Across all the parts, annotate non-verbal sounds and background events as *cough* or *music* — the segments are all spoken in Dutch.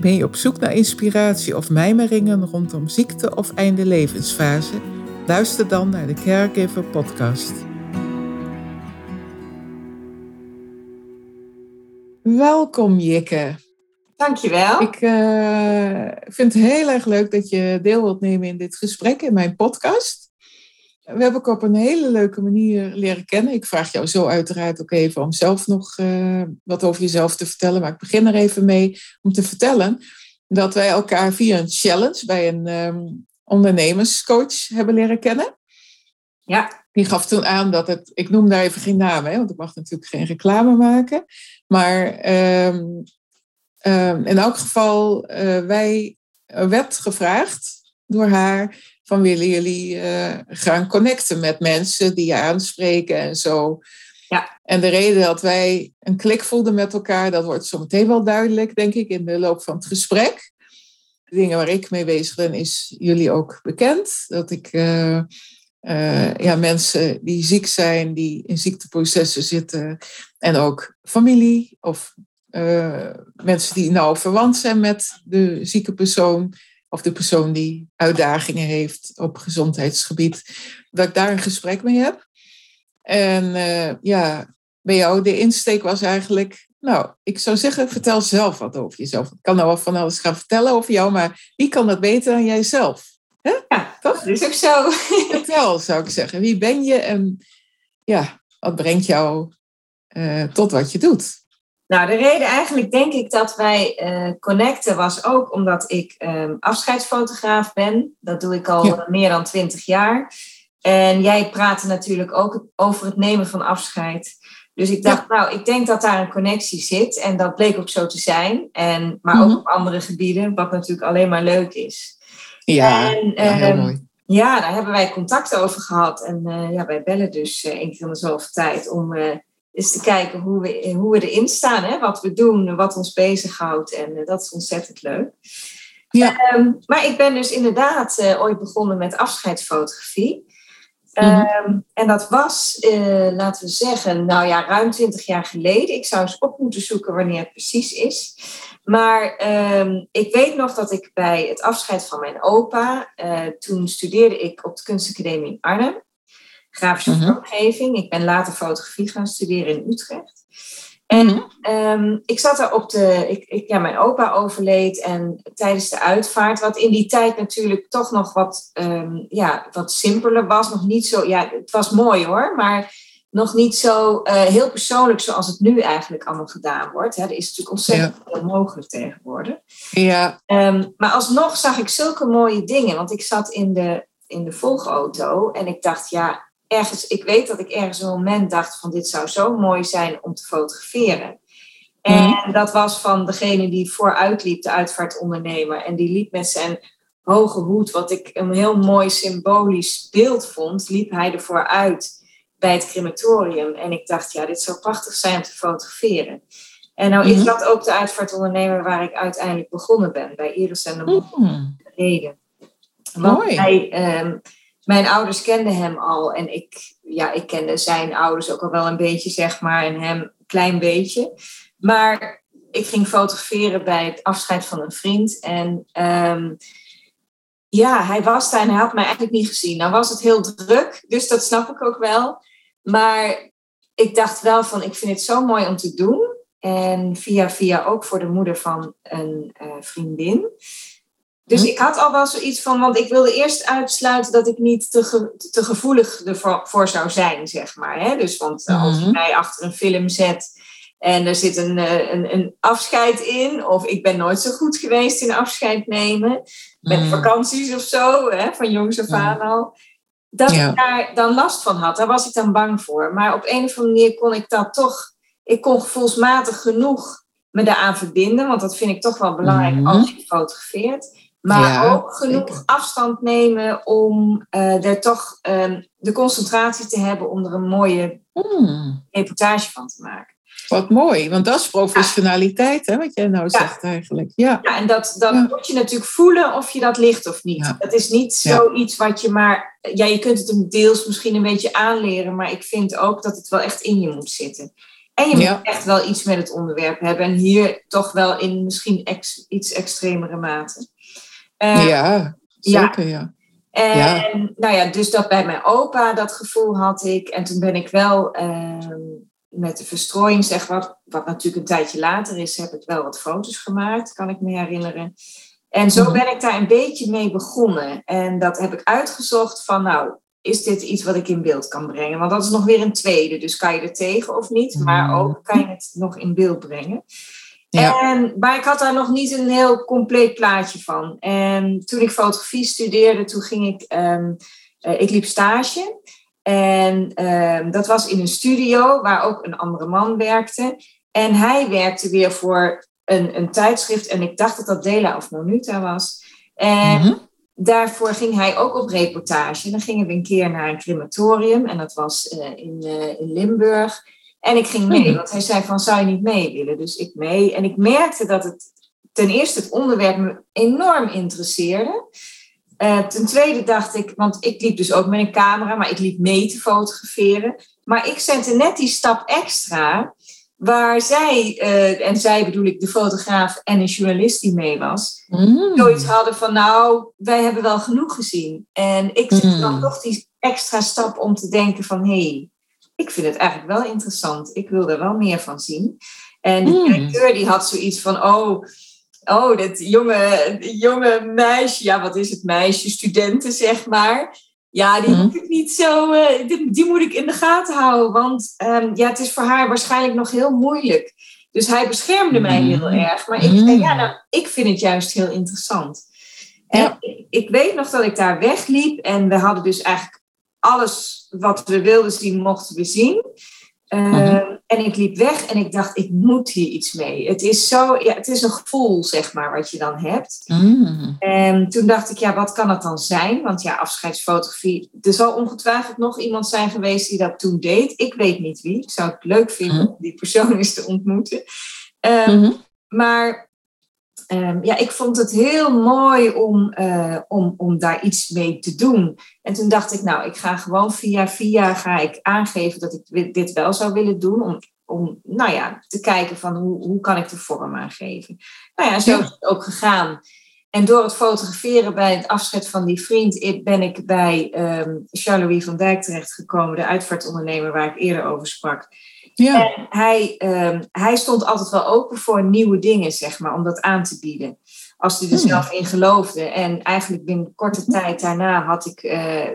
Ben je op zoek naar inspiratie of mijmeringen rondom ziekte of einde levensfase? Luister dan naar de Caregiver podcast. Welkom Jikke. Dankjewel. Ik uh, vind het heel erg leuk dat je deel wilt nemen in dit gesprek in mijn podcast. We hebben elkaar op een hele leuke manier leren kennen. Ik vraag jou zo uiteraard ook even om zelf nog uh, wat over jezelf te vertellen. Maar ik begin er even mee om te vertellen dat wij elkaar via een challenge bij een um, ondernemerscoach hebben leren kennen. Ja. Die gaf toen aan dat het, ik noem daar even geen naam, hè, want ik mag natuurlijk geen reclame maken. Maar um, um, in elk geval, uh, wij werd gevraagd door haar van willen jullie uh, gaan connecten met mensen die je aanspreken en zo. Ja. En de reden dat wij een klik voelden met elkaar, dat wordt zo meteen wel duidelijk, denk ik, in de loop van het gesprek. De dingen waar ik mee bezig ben, is jullie ook bekend. Dat ik uh, uh, ja, mensen die ziek zijn, die in ziekteprocessen zitten, en ook familie of mensen die nauw verwant zijn met de zieke persoon, of de persoon die uitdagingen heeft op gezondheidsgebied, dat ik daar een gesprek mee heb. En uh, ja, bij jou de insteek was eigenlijk, nou, ik zou zeggen, vertel zelf wat over jezelf. Ik kan nou wel van alles gaan vertellen over jou, maar wie kan dat beter dan jijzelf? Hè? Ja, toch? Dat is ook zo. *laughs* Vertel, zou ik zeggen. Wie ben je en ja, wat brengt jou uh, tot wat je doet? Nou, de reden eigenlijk denk ik dat wij uh, connecten was ook omdat ik um, afscheidsfotograaf ben. Dat doe ik al ja. meer dan twintig jaar. En jij praatte natuurlijk ook over het nemen van afscheid. Dus ik dacht, ja. nou, ik denk dat daar een connectie zit. En dat bleek ook zo te zijn. En, maar ook mm -hmm. op andere gebieden, wat natuurlijk alleen maar leuk is. Ja, en, ja heel um, mooi. Ja, daar hebben wij contact over gehad. En uh, ja, wij bellen dus uh, één keer in de zoveel tijd om is te kijken hoe we, hoe we erin staan, hè? wat we doen, wat ons bezighoudt. En uh, dat is ontzettend leuk. Ja. Um, maar ik ben dus inderdaad uh, ooit begonnen met afscheidsfotografie. Um, mm -hmm. En dat was, uh, laten we zeggen, nou ja, ruim twintig jaar geleden. Ik zou eens op moeten zoeken wanneer het precies is. Maar um, ik weet nog dat ik bij het afscheid van mijn opa, toen studeerde ik op de Kunstacademie in Arnhem grafische -hmm. vormgeving. Ik ben later fotografie gaan studeren in Utrecht. En -hmm. um, ik zat daar op de. Ik, ik, ja, mijn opa overleed en tijdens de uitvaart, wat in die tijd natuurlijk toch nog wat, um, ja, wat simpeler was. Nog niet zo. Ja, het was mooi hoor, maar nog niet zo uh, heel persoonlijk zoals het nu eigenlijk allemaal gedaan wordt. Hè. Er is natuurlijk ontzettend ja. veel mogelijk tegenwoordig. Ja. Um, maar alsnog zag ik zulke mooie dingen, want ik zat in de, in de volgauto en ik dacht, ja, ergens, ik weet dat ik ergens een moment dacht van dit zou zo mooi zijn om te fotograferen. En mm. dat was van degene die vooruit liep, de uitvaartondernemer. En die liep met zijn hoge hoed, wat ik een heel mooi symbolisch beeld vond, liep hij ervoor uit bij het crematorium. En ik dacht, ja, dit zou prachtig zijn om te fotograferen. En nou is dat ook de uitvaartondernemer waar ik uiteindelijk begonnen ben, bij Iris en de mm. Reden. Want Mooi. hij... Um, mijn ouders kenden hem al en ik, ja, ik kende zijn ouders ook al wel een beetje, zeg maar, en hem een klein beetje. Maar ik ging fotograferen bij het afscheid van een vriend. En um, ja, hij was daar en hij had mij eigenlijk niet gezien. Nou was het heel druk, dus dat snap ik ook wel. Maar ik dacht wel van, ik vind het zo mooi om te doen. En via via ook voor de moeder van een uh, vriendin. Dus ik had al wel zoiets van, want ik wilde eerst uitsluiten dat ik niet te, ge, te gevoelig ervoor voor zou zijn, zeg maar. Hè? Dus want uh, als je mij achter een film zet en er zit een, een, een afscheid in, of ik ben nooit zo goed geweest in afscheid nemen, met mm. vakanties of zo, hè, van jongs af aan al, dat ja. ik daar dan last van had. Daar was ik dan bang voor. Maar op een of andere manier kon ik dat toch, ik kon gevoelsmatig genoeg me daaraan verbinden, want dat vind ik toch wel belangrijk als je fotografeert. Maar Ja, ook genoeg zeker. afstand nemen om eh, er toch ehm, de concentratie te hebben om er een mooie Hmm, reportage van te maken. wat mooi, want dat is professionaliteit, hè, wat jij nou zegt eigenlijk. Ja. Ja, en dat, dat moet je natuurlijk voelen of je dat ligt of niet. Dat is niet zoiets wat je maar... Ja, je kunt het hem deels misschien een beetje aanleren, maar ik vind ook dat het wel echt in je moet zitten. En je moet echt wel iets met het onderwerp hebben. En hier toch wel in misschien ex- iets extremere mate. Eh, ja, zeker ja. En Ja. nou ja, dus dat bij mijn opa, dat gevoel had ik. En toen ben ik wel ehm, met de verstrooiing, zeg wat, wat natuurlijk een tijdje later is, heb ik wel wat foto's gemaakt, kan ik me herinneren. En zo Mhm. ben ik daar een beetje mee begonnen. En dat heb ik uitgezocht van, nou, is dit iets wat ik in beeld kan brengen? Want dat is nog weer een tweede, dus kan je er tegen of niet, maar Mhm. ook kan je het nog in beeld brengen. Ja. En, maar ik had daar nog niet een heel compleet plaatje van. En toen ik fotografie studeerde, toen ging ik, ehm, eh, ik liep stage. En ehm, dat was in een studio waar ook een andere man werkte. En hij werkte weer voor een, een tijdschrift. En ik dacht dat dat Dela of Monuta was. En Mhm. daarvoor ging hij ook op reportage. Dan gingen we een keer naar een crematorium. En dat was eh, in, eh, in Limburg. En ik ging mee, Mhm. want hij zei van, zou je niet mee willen? Dus ik mee. En ik merkte dat het ten eerste het onderwerp me enorm interesseerde. Eh, ten tweede dacht ik, want ik liep dus ook met een camera, maar ik liep mee te fotograferen. Maar ik zette net die stap extra, waar zij, eh, en zij bedoel ik de fotograaf en een journalist die mee was, Mm. zoiets hadden van, nou, wij hebben wel genoeg gezien. En ik zette Mm. dan toch die extra stap om te denken van, hé, hey, ik vind het eigenlijk wel interessant. Ik wil er wel meer van zien. En Mm. directeur die had zoiets van, oh, oh, dat jonge, jonge meisje, ja, wat is het meisje, studenten zeg maar. Ja, die Mm. moet ik niet zo, eh, die, die moet ik in de gaten houden, want ehm, ja, het is voor haar waarschijnlijk nog heel moeilijk. Dus hij beschermde mij heel erg. Maar ik zei, ja, nou, ik vind het juist heel interessant. En Ja. ik, ik weet nog dat ik daar wegliep en we hadden dus eigenlijk alles wat we wilden zien, mochten we zien. Ehm, Mhm. En ik liep weg en ik dacht, ik moet hier iets mee. Het is zo, ja, het is een gevoel, zeg maar, wat je dan hebt. Mm. En toen dacht ik, ja, wat kan het dan zijn? Want ja, afscheidsfotografie. Er zal ongetwijfeld nog iemand zijn geweest die dat toen deed. Ik weet niet wie. Ik zou het leuk vinden Mhm. om die persoon eens te ontmoeten. Ehm, Mhm. maar ehm, ja, ik vond het heel mooi om, eh, om, om daar iets mee te doen. En toen dacht ik, nou, ik ga gewoon via via ga ik aangeven dat ik dit wel zou willen doen. Om, om nou ja, te kijken van hoe, hoe kan ik de vorm aangeven. Nou ja, zo is het ook gegaan. En door het fotograferen bij het afscheid van die vriend ben ik bij ehm Charles-Louis van Dijk terechtgekomen, de uitvaartondernemer waar ik eerder over sprak. Ja. En hij, ehm, hij stond altijd wel open voor nieuwe dingen, zeg maar, om dat aan te bieden. Als hij er Hmm. zelf in geloofde. En eigenlijk binnen korte tijd daarna had ik eh,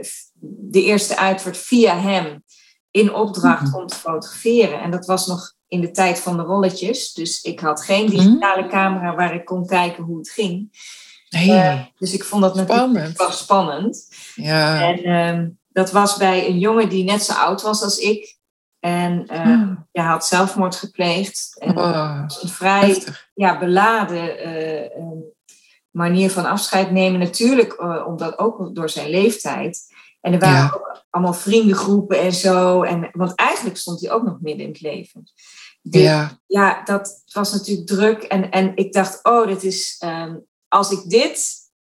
de eerste uitvaart via hem in opdracht Hmm. om te fotograferen. En dat was nog in de tijd van de rolletjes. Dus ik had geen digitale camera waar ik kon kijken hoe het ging. Nee, Eh, dus ik vond dat natuurlijk wel spannend. Ja. En ehm, dat was bij een jongen die net zo oud was als ik. En Hmm. ja, hij had zelfmoord gepleegd. En Oh, een vrij heftig. ja, beladen eh, eh, manier van afscheid nemen. Natuurlijk, eh, omdat ook door zijn leeftijd. En er waren Ja. ook allemaal vriendengroepen en zo. En, want eigenlijk stond hij ook nog midden in het leven. Dus, Ja. ja, dat was natuurlijk druk. En, en ik dacht, oh, dit is, ehm, als, ik dit,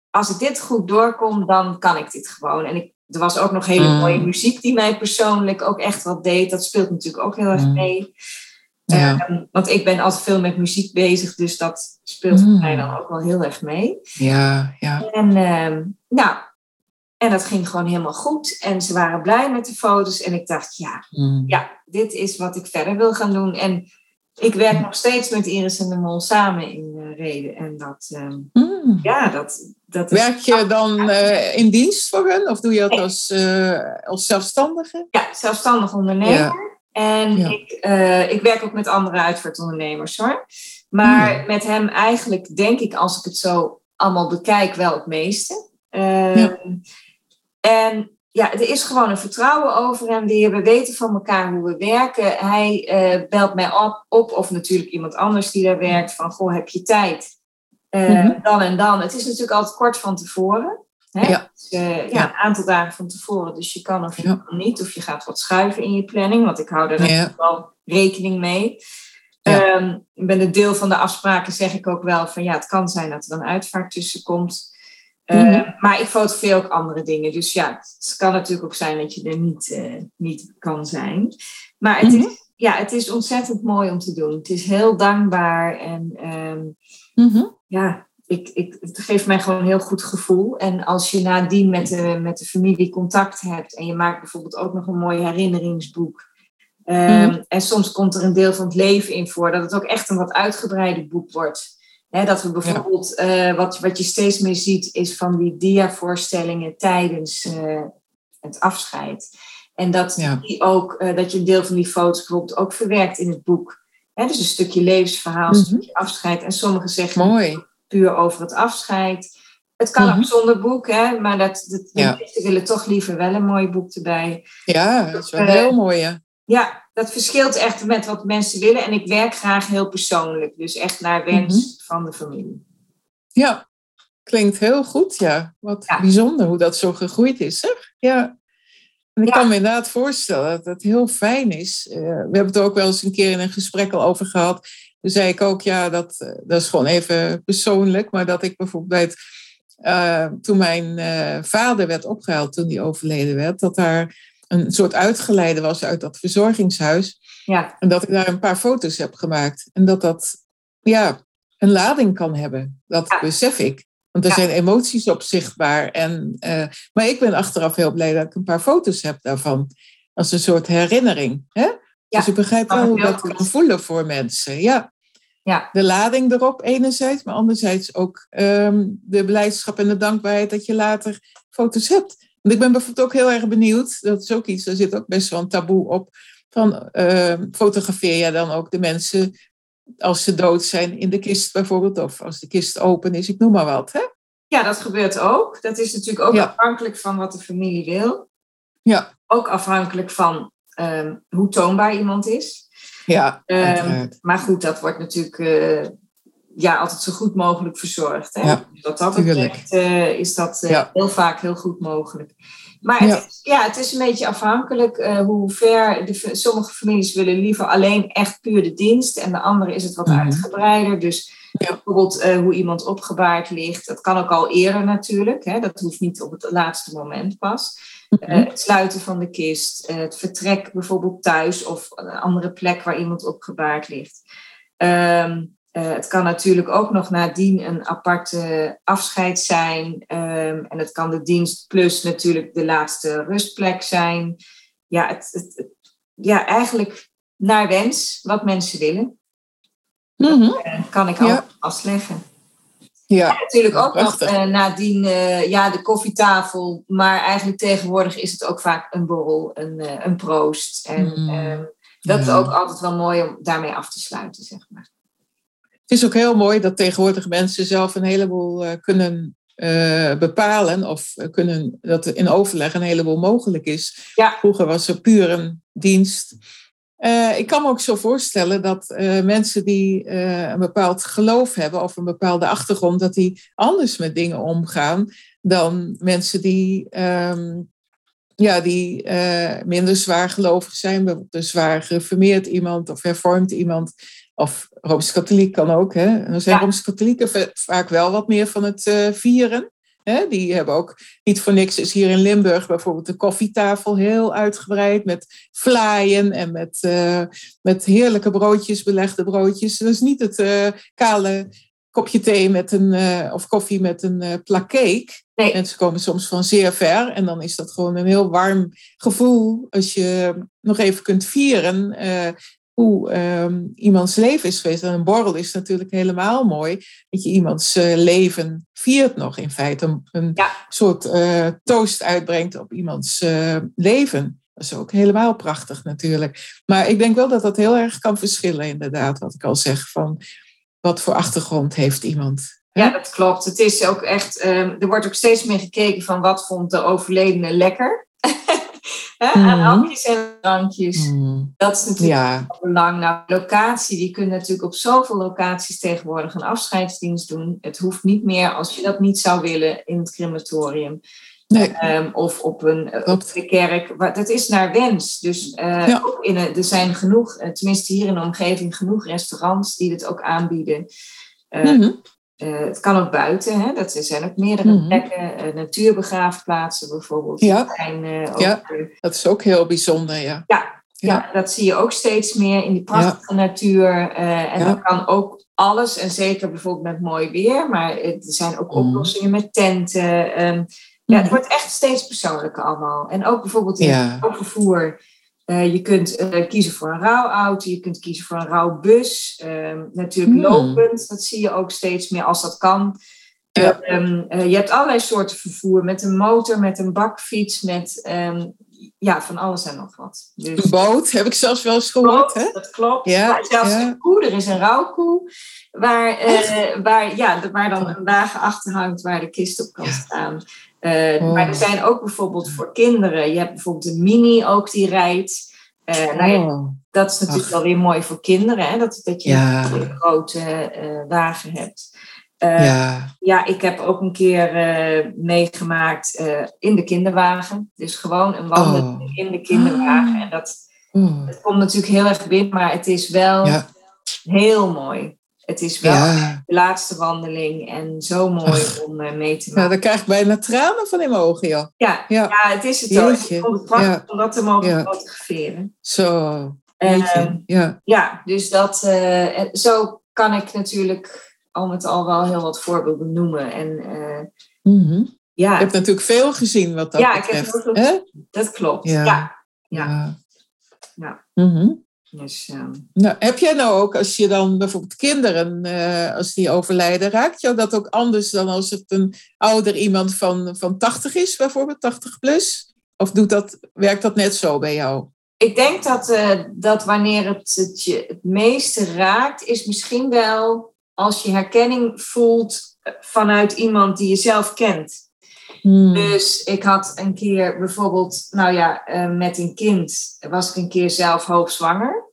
als ik dit goed doorkom, dan kan ik dit gewoon. En ik, er was ook nog hele Mm. mooie muziek die mij persoonlijk ook echt wat deed. Dat speelt natuurlijk ook heel erg Mm. mee. Ja. Ehm, want ik ben altijd veel met muziek bezig, dus dat speelt voor Mm. mij dan ook wel heel erg mee. Ja. Ja. En, ehm, nou, en dat ging gewoon helemaal goed. En ze waren blij met de foto's. En ik dacht, ja, Mm. ja, dit is wat ik verder wil gaan doen. En ik werk nog steeds met Iris en de Mol samen in Reden. En dat, ehm, Mm. ja, dat, dat is... Werk je dan eh, in dienst voor hen? Of doe je dat Nee. als, eh, als zelfstandige? Ja, zelfstandig ondernemer. Ja. En Ja. ik, eh, ik werk ook met andere uitvaartondernemers hoor. Maar Hmm. met hem eigenlijk denk ik, als ik het zo allemaal bekijk, wel het meeste. Ehm, Ja. En ja, er is gewoon een vertrouwen over hem. We weten van elkaar hoe we werken. Hij uh, belt mij op, op, of natuurlijk iemand anders die daar werkt, van goh, heb je tijd? Uh, Dan en dan. Het is natuurlijk altijd kort van tevoren. Hè? Ja. Dus, uh, ja. een aantal dagen van tevoren. Dus je kan of je ja. kan niet, of je gaat wat schuiven in je planning, want ik hou er ja. wel rekening mee. Um, bij een deel van de afspraken zeg ik ook wel van ja, het kan zijn dat er een uitvaart tussen komt. Uh, mm-hmm. Maar ik fotografeer ook andere dingen. Dus ja, het kan natuurlijk ook zijn dat je er niet, uh, niet kan zijn. Maar het, mm-hmm. is, ja, het is ontzettend mooi om te doen. Het is heel dankbaar. En um, mm-hmm. ja, ik, ik, het geeft mij gewoon een heel goed gevoel. En als je nadien met de, met de familie contact hebt en je maakt bijvoorbeeld ook nog een mooi herinneringsboek. Um, mm. En soms komt er een deel van het leven in voor, dat het ook echt een wat uitgebreider boek wordt. He, dat we bijvoorbeeld, ja. uh, wat, wat je steeds meer ziet, is van die diavoorstellingen tijdens uh, het afscheid. En dat, ja. die ook, uh, dat je een deel van die foto's bijvoorbeeld ook verwerkt in het boek. He, dus een stukje levensverhaal, een mm -hmm. stukje afscheid. En sommigen zeggen Mooi. puur over het afscheid. Het kan mm -hmm. ook zonder boek, hè, maar dat, dat, ja. willen toch liever wel een mooi boek erbij. Ja, dat is wel heel mooi. Ja. Ja, dat verschilt echt met wat mensen willen. En ik werk graag heel persoonlijk. Dus echt naar wens mm -hmm. van de familie. Ja, klinkt heel goed. Ja, wat ja. bijzonder hoe dat zo gegroeid is. Zeg. Ja. En ik ja. kan me inderdaad voorstellen dat het heel fijn is. Uh, we hebben het ook wel eens een keer in een gesprek al over gehad. Toen zei ik ook, ja, dat, dat is gewoon even persoonlijk. Maar dat ik bijvoorbeeld uh, toen mijn vader werd opgehaald, toen hij overleden werd, dat daar een soort uitgeleide was uit dat verzorgingshuis. Ja. En dat ik daar een paar foto's heb gemaakt. En dat dat ja, een lading kan hebben. Dat ja. besef ik. Want er ja. zijn emoties op zichtbaar. En, uh, maar ik ben achteraf heel blij dat ik een paar foto's heb daarvan. Als een soort herinnering. Hè? Dus ik begrijp wel hoe dat kan voelen voor mensen. Ja. Ja. De lading erop enerzijds, maar anderzijds ook um, de beleidschap en de dankbaarheid dat je later foto's hebt. Ik ben bijvoorbeeld ook heel erg benieuwd, dat is ook iets, daar zit ook best wel een taboe op, van uh, fotografeer je dan ook de mensen als ze dood zijn in de kist bijvoorbeeld, of als de kist open is, ik noem maar wat. Hè? Ja, dat gebeurt ook. Dat is natuurlijk ook ja. afhankelijk van wat de familie wil. Ja. Ook afhankelijk van um, hoe toonbaar iemand is. Ja, um, maar goed, dat wordt natuurlijk uh, ja, altijd zo goed mogelijk verzorgd. Hè? Ja, Wat dat betreft uh, is dat uh, ja. heel vaak heel goed mogelijk. Maar het, ja. Het is een beetje afhankelijk uh, hoe ver. De, sommige families willen liever alleen echt puur de dienst. En de andere is het wat mm -hmm. uitgebreider. Dus ja. bijvoorbeeld hoe iemand opgebaard ligt. Dat kan ook al eerder natuurlijk. Hè? Dat hoeft niet op het laatste moment pas. -hmm. het sluiten van de kist. het vertrek bijvoorbeeld thuis of een andere plek waar iemand opgebaard ligt. Um, uh, het kan natuurlijk ook nog nadien een aparte afscheid zijn. Um, en het kan de dienst plus natuurlijk de laatste rustplek zijn. Ja, het, het, het, ja eigenlijk naar wens wat mensen willen. Mm -hmm. dat, uh, kan ik ook ja. afleggen. Ja, en natuurlijk ook nog uh, nadien ja, de koffietafel. Maar eigenlijk tegenwoordig is het ook vaak een borrel, een, een proost. En mm. dat is ook altijd wel mooi om daarmee af te sluiten, zeg maar. Het is ook heel mooi dat tegenwoordig mensen zelf een heleboel uh, kunnen uh, bepalen of kunnen, dat in overleg een heleboel mogelijk is. Ja. Vroeger was er puur een dienst. Uh, ik kan me ook zo voorstellen dat mensen die een bepaald geloof hebben of een bepaalde achtergrond, dat die anders met dingen omgaan dan mensen die um, ja, die minder zwaar gelovig zijn, bijvoorbeeld een zwaar gereformeerd iemand of hervormd iemand, of Rooms-Katholiek kan ook. Hè? En dan zijn ja. Rooms-Katholieken vaak wel wat meer van het uh, vieren. Hè? Die hebben ook niet voor niks, is hier in Limburg bijvoorbeeld de koffietafel heel uitgebreid met vlaaien en met, uh, met heerlijke broodjes, belegde broodjes. Dat is niet het uh, kale kopje thee met een, of koffie met een plak cake. Nee. Mensen komen soms van zeer ver en dan is dat gewoon een heel warm gevoel als je nog even kunt vieren uh, hoe um, iemands leven is geweest. En een borrel is natuurlijk helemaal mooi, dat je iemands leven viert nog in feite. Een, een ja. soort toast uitbrengt op iemands leven. Dat is ook helemaal prachtig natuurlijk. Maar ik denk wel dat dat heel erg kan verschillen inderdaad, wat ik al zeg. Van, wat voor achtergrond heeft iemand. Ja, dat klopt. Het is ook echt, um, er wordt ook steeds meer gekeken van wat vond de overledene lekker. *laughs* hè, aan hapjes en drankjes. Mm. Dat is natuurlijk Ja, van belang. Nou, locatie, die kunnen natuurlijk op zoveel locaties tegenwoordig een afscheidsdienst doen. Het hoeft niet meer als je dat niet zou willen in het crematorium. nee, Ehm, of op een eh, op de kerk. Dat is naar wens. Dus eh, Ja. ook in een, er zijn genoeg, eh, tenminste hier in de omgeving, genoeg restaurants die dit ook aanbieden. Mhm. Eh, het kan ook buiten, hè? dat er zijn ook meerdere Mhm. plekken. eh, natuurbegraafplaatsen bijvoorbeeld. Ja. Zijn, eh, ook, Ja. dat is ook heel bijzonder, ja. ja, Ja. ja, dat zie je ook steeds meer in die prachtige natuur. en dan kan ook alles, en zeker bijvoorbeeld met mooi weer, maar er zijn ook Mhm. oplossingen met tenten. ehm, ja, het Mhm. wordt echt steeds persoonlijker allemaal. En ook bijvoorbeeld in het rouwvervoer. Eh, je kunt eh, kiezen voor een rouwauto, je kunt kiezen voor een rouwbus. ehm natuurlijk Mhm. lopend, dat zie je ook steeds meer als dat kan. Ja. Ehm, eh, je hebt allerlei soorten vervoer, met een motor, met een bakfiets, met ehm, ja, van alles en nog wat. Dus, Een boot, heb ik zelfs wel eens gehoord, hè? dat klopt. Ja, Maar zelfs ja. een koe, er is een rouwkoe, waar, eh, waar, ja, de- waar dan een wagen achter hangt waar de kist op kan Ja. staan. Eh, Oh. Maar er zijn ook bijvoorbeeld voor kinderen, je hebt bijvoorbeeld een mini ook die rijdt. Eh, nou ja, Oh, dat is natuurlijk Ach. wel weer mooi voor kinderen, hè? Dat, dat je Ja. een grote eh, wagen hebt. Ja. ja, ik heb ook een keer meegemaakt in de kinderwagen. Dus gewoon een wandeling Oh. in de kinderwagen. Ah. En dat, Oh, het komt natuurlijk heel erg binnen, maar het is wel ja. heel mooi. Het is wel Ja. de laatste wandeling en zo mooi om eh, mee te ja, maken. daar krijg ik bijna tranen van in mijn ogen, joh. Ja, Ja. ja. het is het ook. Ik vond het prachtig Ja. om dat te mogen Ja. fotograferen. Zo. Ehm, ja. ja, dus dat, eh, zo kan ik natuurlijk al met al wel heel wat voorbeelden noemen. En eh, Mhm. ja, Je hebt natuurlijk veel gezien wat dat Ja, ik heb betreft. heel veel hè? dat klopt. Ja. Ja. Ja. Ja. Ja. Mhm. Dus, ehm, Nou, heb jij nou ook, als je dan bijvoorbeeld kinderen, eh, als die overlijden, raakt jou dat ook anders dan als het een ouder iemand van, van 80 is, bijvoorbeeld 80 plus? Of doet dat, werkt dat net zo bij jou? ik denk dat, eh, dat wanneer het, het je het meeste raakt, is misschien wel als je herkenning voelt eh, vanuit iemand die je zelf kent. Hmm. Dus ik had een keer bijvoorbeeld, nou ja, eh, met een kind was ik een keer zelf hoogzwanger.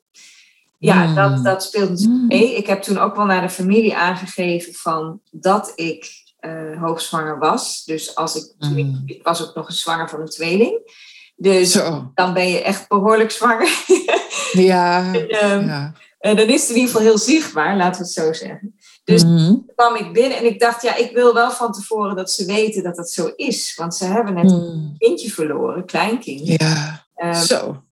Ja, Hmm. dat, dat speelt natuurlijk Hmm. mee. Ik heb toen ook wel naar de familie aangegeven van dat ik eh, hoogzwanger was. Dus als ik, ik was ook nog eens zwanger van een tweeling. Dus Zo. dan ben je echt behoorlijk zwanger. Ja. *laughs* Ehm, ja. en dan is het in ieder geval heel zichtbaar, laten we het zo zeggen. Dus Mhm. Toen kwam ik binnen en ik dacht, ja, ik wil wel van tevoren dat ze weten dat dat zo is. Want ze hebben net een Hmm. kindje verloren, kleinkind. Ja. Ehm, Zo.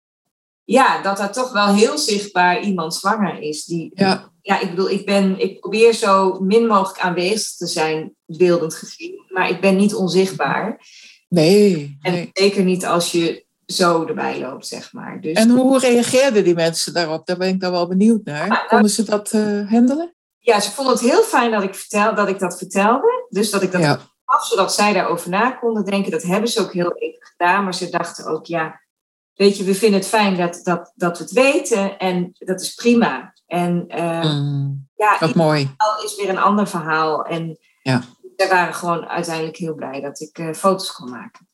ja, dat er toch wel heel zichtbaar iemand zwanger is. Die, Ja. ja, ik bedoel, ik, ben, ik probeer zo min mogelijk aanwezig te zijn, beeldend gezien. Maar ik ben niet onzichtbaar. Nee. En nee. zeker niet als je zo erbij loopt, zeg maar. Dus En hoe reageerden die mensen daarop? Daar ben ik dan wel benieuwd naar. Konden ze dat eh handelen? Ja, ze vonden het heel fijn dat ik, vertel, dat ik dat vertelde. Dus dat ik dat Ja. af, zodat zij daarover na konden denken. Dat hebben ze ook heel even gedaan. Maar ze dachten ook, ja, weet je, we vinden het fijn dat, dat, dat we het weten. En dat is prima. En Hmm. ja, Wat mooi. verhaal is weer een ander verhaal. En Ja. zij waren gewoon uiteindelijk heel blij dat ik eh, foto's kon maken.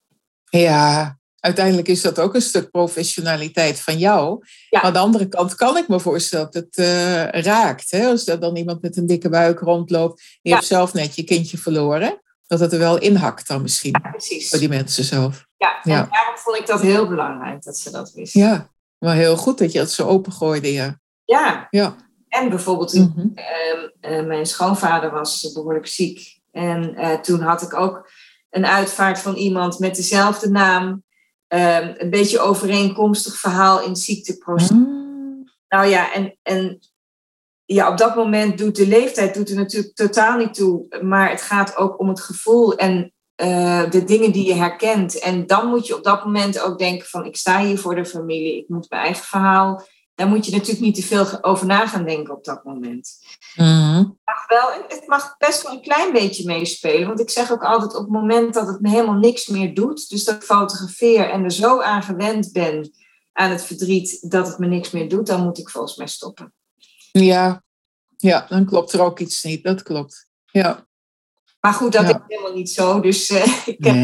Ja, uiteindelijk is dat ook een stuk professionaliteit van jou. Ja. Aan de andere kant kan ik me voorstellen dat het eh, raakt. Hè? Als er dan iemand met een dikke buik rondloopt. Je Ja. hebt zelf net je kindje verloren. Dat het er wel inhakt dan misschien. Precies. Voor die mensen zelf. Ja, en daarom vond ik dat heel belangrijk dat ze dat wisten. Ja, maar heel goed dat je het zo opengooide. Ja. Ja. Ja. En bijvoorbeeld Mhm. Ehm, eh, mijn schoonvader was behoorlijk ziek. En eh, toen had ik ook een uitvaart van iemand met dezelfde naam. Ehm, een beetje overeenkomstig verhaal in het ziekteproces. Mm. Nou ja, en, en ja, op dat moment doet de leeftijd doet er natuurlijk totaal niet toe. Maar het gaat ook om het gevoel en eh, de dingen die je herkent. En dan moet je op dat moment ook denken van ik sta hier voor de familie. Ik moet mijn eigen verhaal. Daar moet je natuurlijk niet te veel over na gaan denken op dat moment Mm. mag wel, het mag best wel een klein beetje meespelen. Want ik zeg ook altijd op het moment dat het me helemaal niks meer doet, dus dat ik fotografeer en er zo aan gewend ben aan het verdriet dat het me niks meer doet, dan moet ik volgens mij stoppen. Ja. ja, dan klopt er ook iets niet. Dat klopt. Ja. Maar goed, dat Ja. is helemaal niet zo. Dus eh, *laughs* ik heb.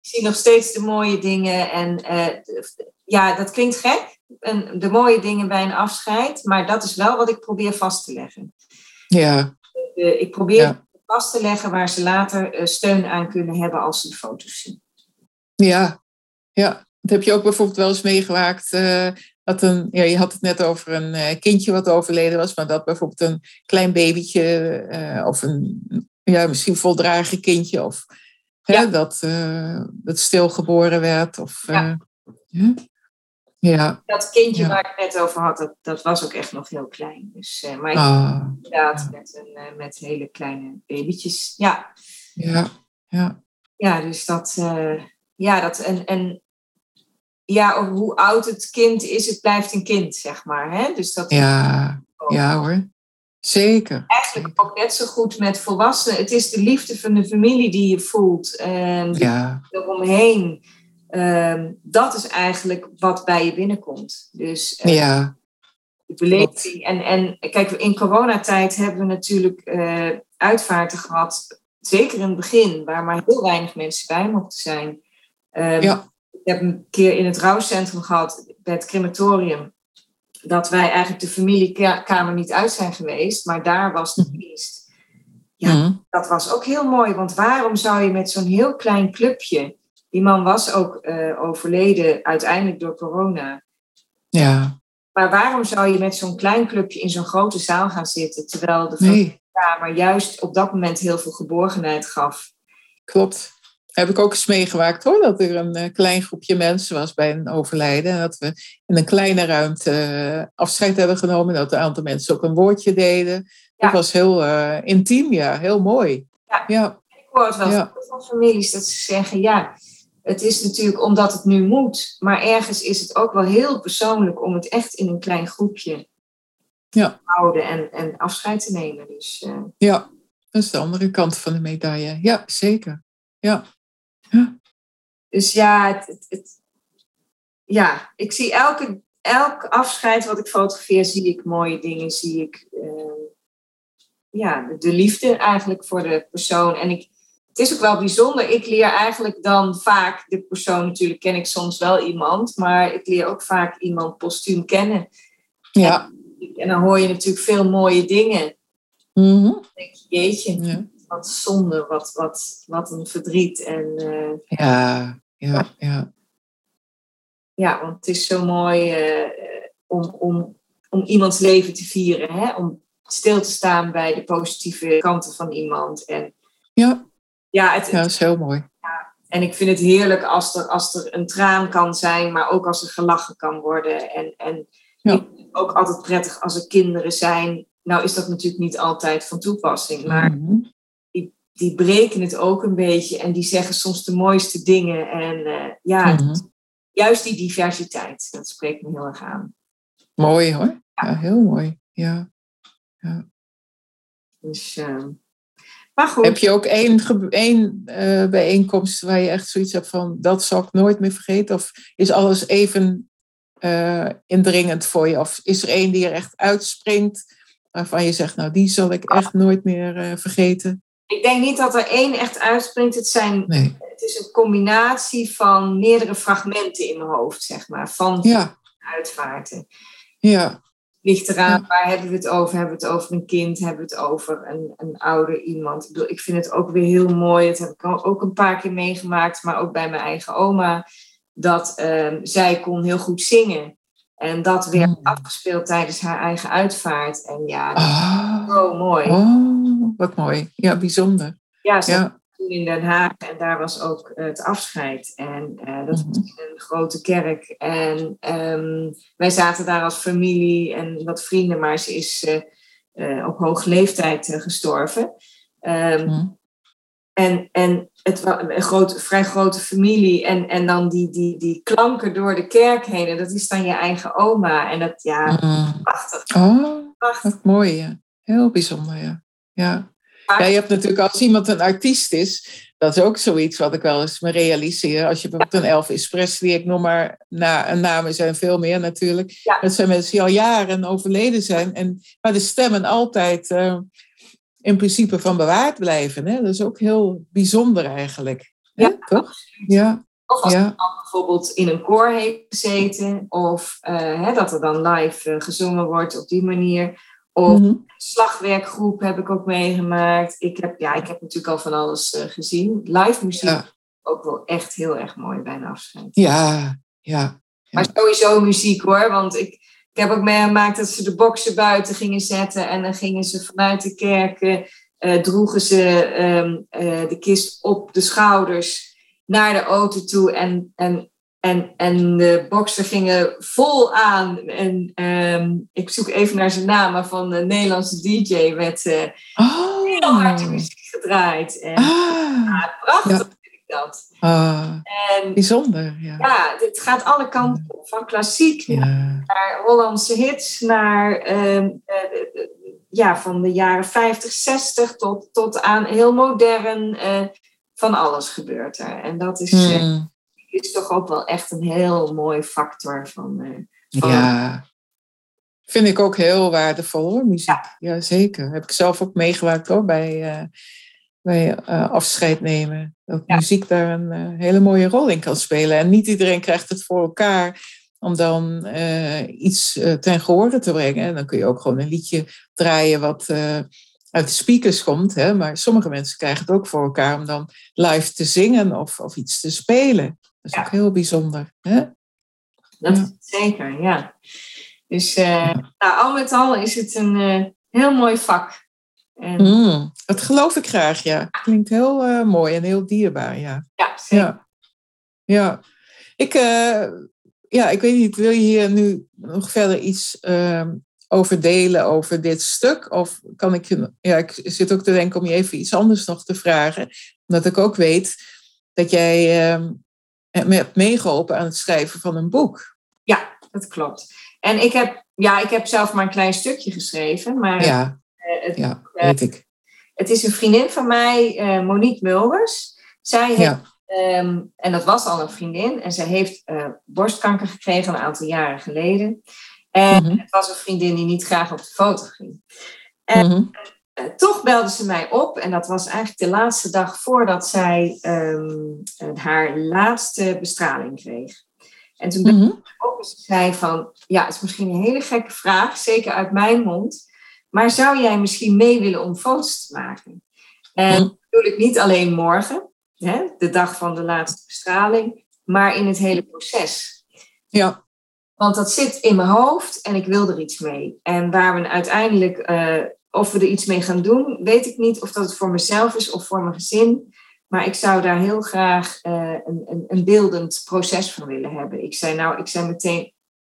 Ik zie nog steeds de mooie dingen. En ja, dat klinkt gek. En de mooie dingen bij een afscheid. Maar dat is wel wat ik probeer vast te leggen. Ja. ik probeer vast te leggen waar ze later steun aan kunnen hebben als ze de foto's zien. Ja, ja. Dat heb je ook bijvoorbeeld wel eens meegemaakt dat een, ja, je had het net over een kindje wat overleden was, maar dat bijvoorbeeld een klein babytje of een ja, misschien voldragen kindje of ja. hè, dat, uh, dat stilgeboren werd. Of, ja. Ja. Dat kindje waar ik het net over had, dat, dat was ook echt nog heel klein. Dus, maar ik ah. inderdaad met, een, met hele kleine babytjes. Ja. Ja, ja. Ja, dus dat, ja, dat en, en ja, hoe oud het kind is, het blijft een kind, zeg maar. Hè? Dus dat ja, ja hoor. Zeker. Eigenlijk ook net zo goed met volwassenen. Het is de liefde van de familie die je voelt. En ja. eromheen. Um, dat is eigenlijk wat bij je binnenkomt. Dus uh, ja. de beleving. En, en kijk, in coronatijd hebben we natuurlijk uh, uitvaarten gehad. Zeker in het begin, waar maar heel weinig mensen bij mochten zijn. Um, ja ik heb een keer in het rouwcentrum gehad, bij het crematorium, dat wij eigenlijk de familiekamer niet uit zijn geweest, maar daar was de mhm. dienst. Ja, mhm. dat was ook heel mooi, want waarom zou je met zo'n heel klein clubje, die man was ook uh, overleden uiteindelijk door corona. Ja. Maar waarom zou je met zo'n klein clubje in zo'n grote zaal gaan zitten, terwijl de nee. kamer juist op dat moment heel veel geborgenheid gaf? Klopt heb ik ook eens meegemaakt hoor, dat er een uh, klein groepje mensen was bij een overlijden. En dat we in een kleine ruimte uh, afscheid hebben genomen. Dat een aantal mensen ook een woordje deden. Dat was heel uh, intiem, ja, heel mooi. Ja, ja. ik hoor het wel ja. van families dat ze zeggen, ja, het is natuurlijk omdat het nu moet. Maar ergens is het ook wel heel persoonlijk om het echt in een klein groepje ja. te houden en, en afscheid te nemen. Dus, Ja, dat is de andere kant van de medaille. Ja, zeker. Ja. Dus ja, het, het, ja, ik zie elke, elk afscheid wat ik fotografeer, zie ik mooie dingen, zie ik uh, ja, de, liefde eigenlijk voor de persoon. En ik, het is ook wel bijzonder, ik leer eigenlijk dan vaak de persoon, natuurlijk ken ik soms wel iemand, maar ik leer ook vaak iemand postuum kennen. Ja. En, en dan hoor je natuurlijk veel mooie dingen. Mm -hmm. Dan denk je, jeetje. Ja wat zonde, wat, wat, wat een verdriet. En, uh, ja, ja, ja. Ja, want het is zo mooi uh, om, om, om iemands leven te vieren. Hè? Om stil te staan bij de positieve kanten van iemand. En, ja, ja, het, ja, dat is heel mooi. Ja, en ik vind het heerlijk als er, als er een traan kan zijn, maar ook als er gelachen kan worden. En, en ja. ik vind het ook altijd prettig als er kinderen zijn. Nou is dat natuurlijk niet altijd van toepassing, maar mm -hmm die breken het ook een beetje en die zeggen soms de mooiste dingen. En uh, ja, mm -hmm. juist die diversiteit, dat spreekt me heel erg aan. Mooi hoor. Ja, ja heel mooi. Ja. ja. Dus, uh, maar goed. Heb je ook één, één uh, bijeenkomst waar je echt zoiets hebt van dat zal ik nooit meer vergeten? Of is alles even indringend voor je? Of is er één die er echt uitspringt waarvan je zegt, nou die zal ik echt nooit meer vergeten? Ik denk niet dat er één echt uitspringt. Het, zijn, het is een combinatie van meerdere fragmenten in mijn hoofd, zeg maar. Van ja. uitvaarten. Ja. Ligt eraan, waar hebben we het over? Hebben we het over een kind? Hebben we het over een, een ouder iemand? Ik, bedoel, ik vind het ook weer heel mooi. Dat heb ik ook een paar keer meegemaakt, maar ook bij mijn eigen oma. Dat um, zij kon heel goed zingen. En dat werd mm. afgespeeld tijdens haar eigen uitvaart. En ja, oh. zo mooi. Oh, wat mooi. Ja, bijzonder. Ja, ze ja. Toen in Den Haag en daar was ook het afscheid. En uh, dat was in een grote kerk. En um, wij zaten daar als familie en wat vrienden, maar ze is uh, uh, op hoge leeftijd gestorven. Um, mm. En, en het was een groot, vrij grote familie. En, en dan die, die, die klanken door de kerk heen. En dat is dan je eigen oma. En dat, ja, mm. prachtig. Oh, prachtig. Wat mooi, ja. Heel bijzonder, ja. Ja. Ja, je hebt natuurlijk als iemand een artiest is, dat is ook zoiets wat ik wel eens me realiseer. Als je bijvoorbeeld een Elvis Presley, ik noem maar na, namen zijn veel meer natuurlijk. Ja. Dat zijn mensen die al jaren overleden zijn. En, maar de stemmen altijd uh, in principe van bewaard blijven. Hè? Dat is ook heel bijzonder eigenlijk. Ja, toch? Ja. Of als Ja. iemand bijvoorbeeld in een koor heeft gezeten, of eh, hè, dat er dan live eh, gezongen wordt op die manier. Of Mhm. slagwerkgroep heb ik ook meegemaakt. Ik heb, ja, ik heb natuurlijk al van alles eh, gezien. Live muziek Ja. ook wel echt heel erg mooi bij een afscheid. Ja, ja. Maar sowieso muziek hoor, want ik, ik heb ook meegemaakt dat ze de boksen buiten gingen zetten en dan gingen ze vanuit de kerken, eh, droegen ze ehm, eh, de kist op de schouders naar de auto toe en, en, en, en de boksen gingen vol aan. En ehm, ik zoek even naar zijn naam, maar van de Nederlandse DJ werd eh, heel hard Oh. muziek gedraaid. En, Ah, ja, prachtig Ja. vind ik dat. ah, En bijzonder, ja. ja, het gaat alle kanten op, van klassiek Ja, naar Hollandse hits, naar ehm, eh, ja, van de jaren 50, 60 tot, tot aan heel modern. eh, van alles gebeurt er. En dat is, Hmm, is toch ook wel echt een heel mooi factor van. eh, van ja. Vind ik ook heel waardevol hoor, muziek. Ja, zeker. Heb ik zelf ook meegemaakt hoor, bij, eh, bij eh, afscheid nemen. Dat Ja. muziek daar een hele mooie rol in kan spelen. En niet iedereen krijgt het voor elkaar om dan iets ten gehore te brengen. En dan kun je ook gewoon een liedje draaien wat uit de speakers komt. Hè? Maar sommige mensen krijgen het ook voor elkaar om dan live te zingen of, of iets te spelen. Dat is Ja. ook heel bijzonder. Hè? dat Ja. zeker, ja. Dus eh, nou, al met al is het een eh, heel mooi vak. En, Mm, dat geloof ik graag, ja. Klinkt heel eh, mooi en heel dierbaar, ja. ja, zeker. Ja, ja. Ik, ja, ik weet niet, wil je hier nu nog verder iets ehm, over delen over dit stuk? Of kan ik je, ja, ik zit ook te denken om je even iets anders nog te vragen. Omdat ik ook weet dat jij ehm, hebt meegeholpen aan het schrijven van een boek. Ja, dat klopt. En ik heb, ja, ik heb zelf maar een klein stukje geschreven, maar Ja, eh, het, ja, weet ik. het is een vriendin van mij, eh, Monique Mulders. Zij heeft Ja, Ehm, en dat was al een vriendin. En zij heeft eh, borstkanker gekregen een aantal jaren geleden. En Mhm. het was een vriendin die niet graag op de foto ging. En mhm, eh, toch belde ze mij op. En dat was eigenlijk de laatste dag voordat zij ehm, eh, haar laatste bestraling kreeg. En toen belde ze op en ze zei van... Ja, het is misschien een hele gekke vraag. Zeker uit mijn mond. Maar zou jij misschien mee willen om foto's te maken? En dat bedoel ik niet alleen morgen hè, de dag van de laatste bestraling, maar in het hele proces. Ja, Want dat zit in mijn hoofd en ik wil er iets mee. En waar we uiteindelijk, eh, of we er iets mee gaan doen, weet ik niet of dat het voor mezelf is of voor mijn gezin. Maar ik zou daar heel graag eh, een, een, een beeldend proces van willen hebben. Ik zei nou, ik zei meteen,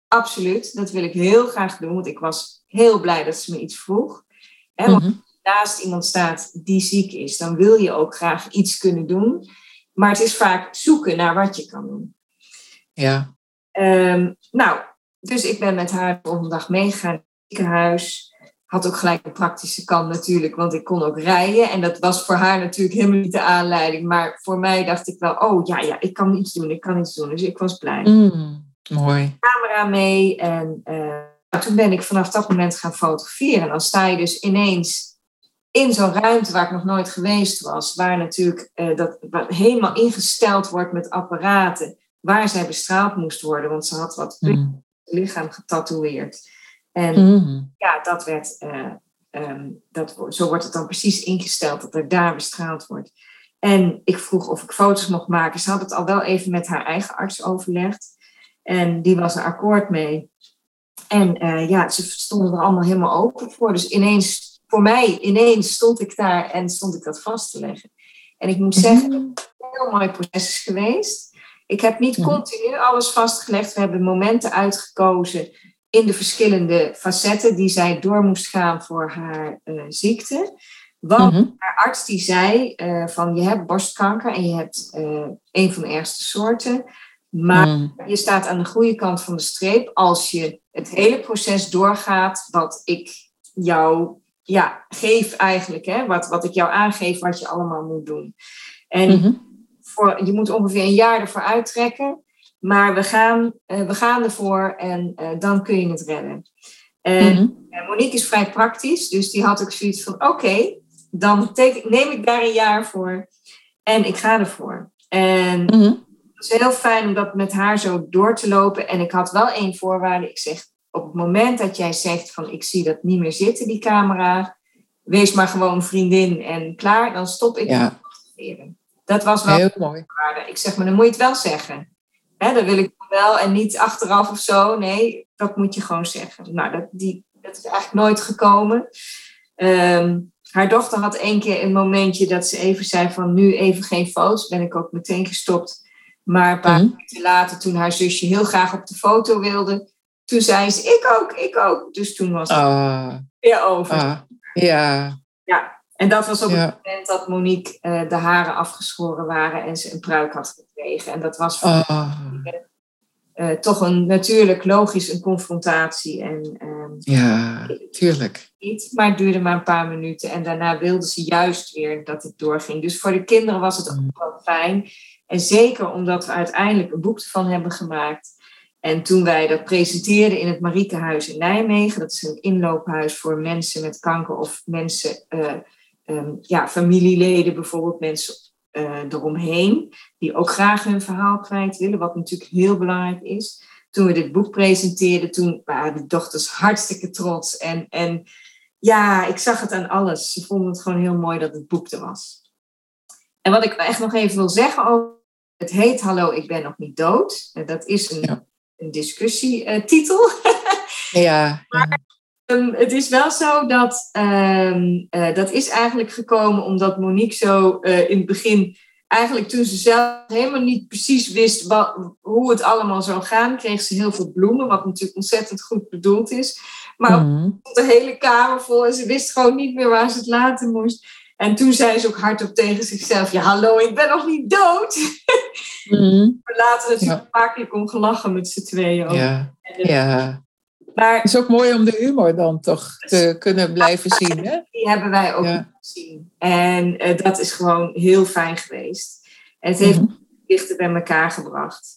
absoluut, dat wil ik heel graag doen. Want ik was heel blij dat ze me iets vroeg. Hè, want mhm. naast iemand staat die ziek is, dan wil je ook graag iets kunnen doen. Maar het is vaak zoeken naar wat je kan doen. ja. Ehm, nou, dus ik ben met haar de volgende dag meegegaan naar het ziekenhuis. Had ook gelijk een praktische kant natuurlijk, want ik kon ook rijden. En dat was voor haar natuurlijk helemaal niet de aanleiding. Maar voor mij dacht ik wel, oh ja, ja, ik kan iets doen, ik kan iets doen. Dus ik was blij. Mm, mooi. camera mee. En eh, toen ben ik vanaf dat moment gaan fotograferen. En dan sta je dus ineens in zo'n ruimte waar ik nog nooit geweest was. Waar natuurlijk eh, dat waar helemaal ingesteld wordt met apparaten. Waar zij bestraald moest worden. Want ze had wat Mm, lichaam getatoeëerd. En mm, ja, dat werd, eh, ehm, dat, zo wordt het dan precies ingesteld dat er daar bestraald wordt. En ik vroeg of ik foto's mocht maken. Ze had het al wel even met haar eigen arts overlegd. En die was er akkoord mee. En eh, ja, ze stonden er allemaal helemaal open voor. Dus ineens, voor mij, ineens stond ik daar en stond ik dat vast te leggen. En ik moet zeggen, mm. een heel mooi proces is geweest. Ik heb niet Mhm. continu alles vastgelegd. We hebben momenten uitgekozen in de verschillende facetten die zij door moest gaan voor haar eh, ziekte. Want Mhm. haar arts die zei eh, van je hebt borstkanker en je hebt eh, een van de ergste soorten. Maar Mm, je staat aan de goede kant van de streep als je het hele proces doorgaat wat ik jou ja, geef eigenlijk. Hè? Wat, wat ik jou aangeef wat je allemaal moet doen. En mhm. voor, je moet ongeveer een jaar ervoor uittrekken. Maar we gaan, eh, we gaan ervoor en eh, dan kun je het redden. En Mhm. eh, Monique is vrij praktisch, dus die had ook zoiets van: oké, dan neem ik daar een jaar voor en ik ga ervoor. En Mhm. het is heel fijn om dat met haar zo door te lopen. En ik had wel één voorwaarde. Ik zeg, op het moment dat jij zegt van ik zie dat niet meer zitten, die camera, wees maar gewoon vriendin en klaar, dan stop ik Ja. Dat was wel Heel mooi. waarde. Ik zeg, maar dan moet je het wel zeggen. Hè, dat wil ik wel en niet achteraf of zo. Nee, dat moet je gewoon zeggen. Nou, dat, die, dat is eigenlijk nooit gekomen. Ehm, haar dochter had één keer een momentje dat ze even zei van nu even geen foto's. Ben ik ook meteen gestopt. Maar een paar Mhm. minuten later, toen haar zusje heel graag op de foto wilde, toen zei ze ik ook, ik ook. Dus toen was het Ah, weer over. ah, ja, Ja. En dat was ook Ja. het moment dat Monique eh, de haren afgeschoren waren en ze een pruik had gekregen. En dat was voor ah, eh, toch een natuurlijk logisch een confrontatie. En ehm, ja, tuurlijk. niet, maar het duurde maar een paar minuten. En daarna wilde ze juist weer dat het doorging. Dus voor de kinderen was het ook wel fijn. En zeker omdat we uiteindelijk een boek ervan hebben gemaakt. En toen wij dat presenteerden in het Mariekenhuis in Nijmegen, dat is een inloophuis voor mensen met kanker of mensen, eh, ehm, ja, familieleden bijvoorbeeld, mensen eh, eromheen, die ook graag hun verhaal kwijt willen, wat natuurlijk heel belangrijk is. Toen we dit boek presenteerden, toen waren de dochters hartstikke trots. En, en ja, ik zag het aan alles. Ze vonden het gewoon heel mooi dat het boek er was. En wat ik echt nog even wil zeggen over het heet Hallo, ik ben nog niet dood. En Dat is een, Ja. een discussietitel. *laughs* Ja, ja. Ehm, het is wel zo dat ehm, eh, dat is eigenlijk gekomen omdat Monique zo eh, in het begin, eigenlijk toen ze zelf helemaal niet precies wist wat, hoe het allemaal zou gaan, kreeg ze heel veel bloemen, wat natuurlijk ontzettend goed bedoeld is. Maar stond de hele kamer vol en ze wist gewoon niet meer waar ze het laten moest. En toen zei ze ook hardop tegen zichzelf: Ja, hallo, ik ben nog niet dood. Mhm. *laughs* We laten natuurlijk Ja. een paar keer om gelachen met z'n tweeën. ook. Ja, En, ja. Maar Het is ook mooi om de humor dan toch te kunnen blijven zien, hè? die hebben wij ook Ja. gezien. En eh, dat is gewoon heel fijn geweest. En het heeft Mhm. dichter bij elkaar gebracht.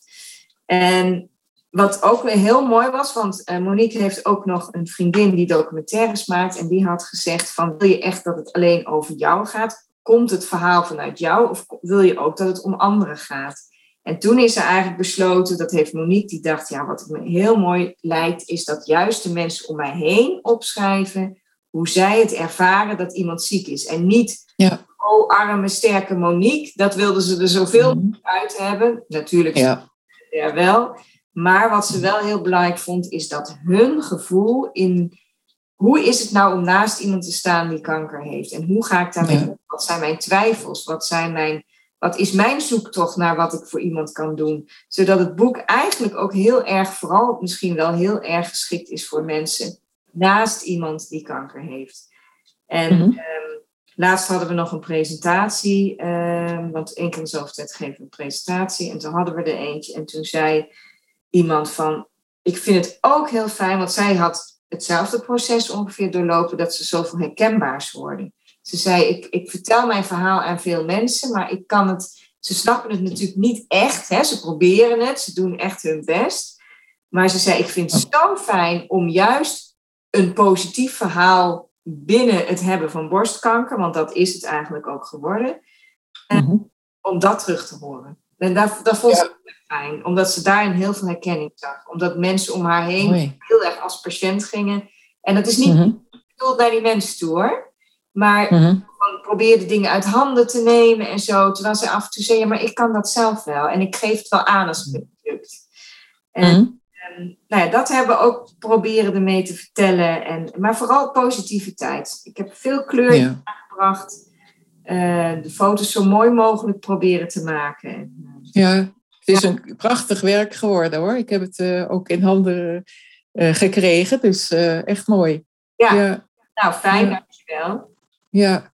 En wat ook weer heel mooi was, want eh, Monique heeft ook nog een vriendin die documentaires maakt. En die had gezegd van, wil je echt dat het alleen over jou gaat? Komt het verhaal vanuit jou of wil je ook dat het om anderen gaat? En toen is er eigenlijk besloten, dat heeft Monique, die dacht, ja, wat me heel mooi lijkt, is dat juist de mensen om mij heen opschrijven hoe zij het ervaren dat iemand ziek is. En niet, Ja. oh, arme, sterke Monique, dat wilden ze er zoveel Mhm. uit hebben. Natuurlijk Ja, ja, wel. Maar wat ze wel heel belangrijk vond, is dat hun gevoel in hoe is het nou om naast iemand te staan die kanker heeft? En hoe ga ik daarmee Ja. om? Wat zijn mijn twijfels? Wat, zijn mijn, wat is mijn zoektocht naar wat ik voor iemand kan doen? Zodat het boek eigenlijk ook heel erg, vooral misschien wel heel erg geschikt is voor mensen naast iemand die kanker heeft. En Mhm. ehm, laatst hadden we nog een presentatie, ehm, want één keer in de zoveel tijd geven we een presentatie. En toen hadden we er eentje en toen zei iemand van, ik vind het ook heel fijn, want zij had hetzelfde proces ongeveer doorlopen, dat ze zoveel herkenbaars worden. Ze zei, ik, ik vertel mijn verhaal aan veel mensen, maar ik kan het, ze snappen het natuurlijk niet echt. Hè? Ze proberen het, ze doen echt hun best. Maar ze zei, ik vind het zo fijn om juist een positief verhaal binnen het hebben van borstkanker, want dat is het eigenlijk ook geworden, Mhm. om dat terug te horen. En dat, dat vond ze Ja. fijn, omdat ze daarin heel veel herkenning zag. Omdat mensen om haar heen mooi. heel erg als patiënt gingen. En dat is niet Mhm. bedoeld naar die mensen toe hoor. Maar Mhm. van probeerde dingen uit handen te nemen en zo. Terwijl ze af en toe zei, ja, maar ik kan dat zelf wel. En ik geef het wel aan als het me niet lukt. En Mhm. en, nou ja, dat hebben we ook proberen ermee te vertellen. En, maar vooral positiviteit. Ik heb veel kleur Ja. gebracht. Eh, de foto's zo mooi mogelijk proberen te maken. En, eh, ja, het is een prachtig werk geworden hoor. Ik heb het eh, ook in handen gekregen, dus echt mooi. ja, Ja, nou fijn, dankjewel. Ja.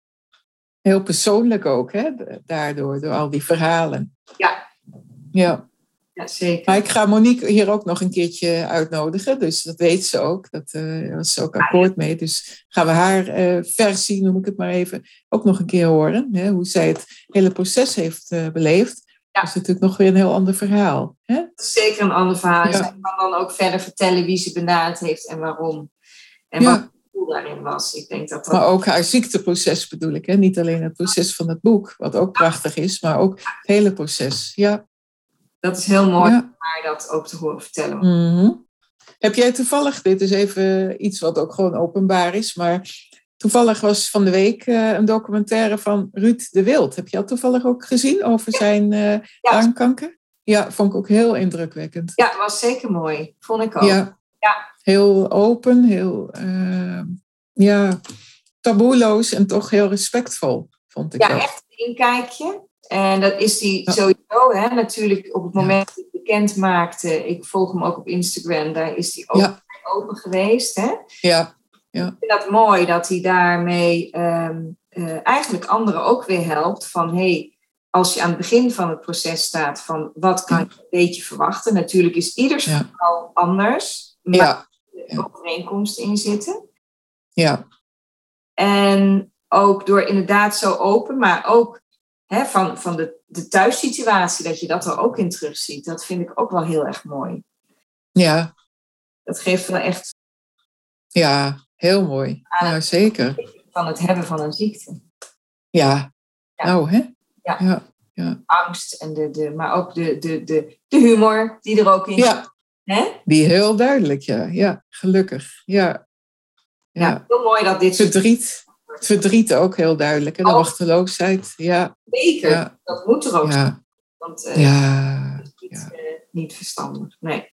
Heel persoonlijk ook, hè? daardoor, door al die verhalen. Ja. Ja. Ja, zeker. Maar ik ga Monique hier ook nog een keertje uitnodigen, dus dat weet ze ook. Dat eh was ze ook akkoord mee. Dus gaan we haar eh, versie, noem ik het maar even, ook nog een keer horen. Hè? Hoe zij het hele proces heeft eh, beleefd. Ja. Dat is natuurlijk nog weer een heel ander verhaal. Hè? Dat is zeker een ander verhaal. Ja. zij kan dan ook verder vertellen wie ze benaderd heeft en waarom. En Ja. wat daarin was. Ik denk dat dat... Maar ook haar ziekteproces bedoel ik. Hè? Niet alleen het proces van het boek, wat ook prachtig is, maar ook het hele proces. Ja. Dat is heel mooi om haar dat ook te horen vertellen. Mhm. Heb jij toevallig, dit is even iets wat ook gewoon openbaar is, maar toevallig was van de week uh, een documentaire van Ruud de Wild. Heb je dat toevallig ook gezien over zijn uh, darmkanker? Ja, vond ik ook heel indrukwekkend. Ja, was zeker mooi. Vond ik ook. Ja, ja. Heel open, heel uh, ja, taboeloos en toch heel respectvol, vond ik Ja, dat. echt een inkijkje. En dat is die sowieso, hè, natuurlijk op het moment dat ik bekend maakte. Ik volg hem ook op Instagram, daar is hij ook Ja. open geweest. Hè? Ja, Ik vind dat mooi dat hij daarmee ehm, eh, eigenlijk anderen ook weer helpt. Van hey, als je aan het begin van het proces staat, van wat kan je een beetje verwachten? Natuurlijk is ieders Ja. verhaal anders, maar ja, er overeenkomsten in zitten. ja, En ook door inderdaad zo open, maar ook hè, van, van de, de thuissituatie, dat je dat er ook in terugziet. Dat vind ik ook wel heel erg mooi. ja, Dat geeft wel echt ja, heel mooi. Ja, zeker. van het hebben van een ziekte. Ja, Ja. nou hè? Ja. Ja, Angst, en de, de, maar ook de, de, de, de humor die er ook in zit. ja, Hè? die heel duidelijk, ja. Ja, gelukkig. Ja, Ja. ja. heel mooi dat dit Verdriet. Het verdriet ook heel duidelijk. En de Oh. machteloosheid. Ja, zeker, ja, dat moet er ook zijn. ja. Want eh, Ja, is niet, eh, niet verstandig. Nee.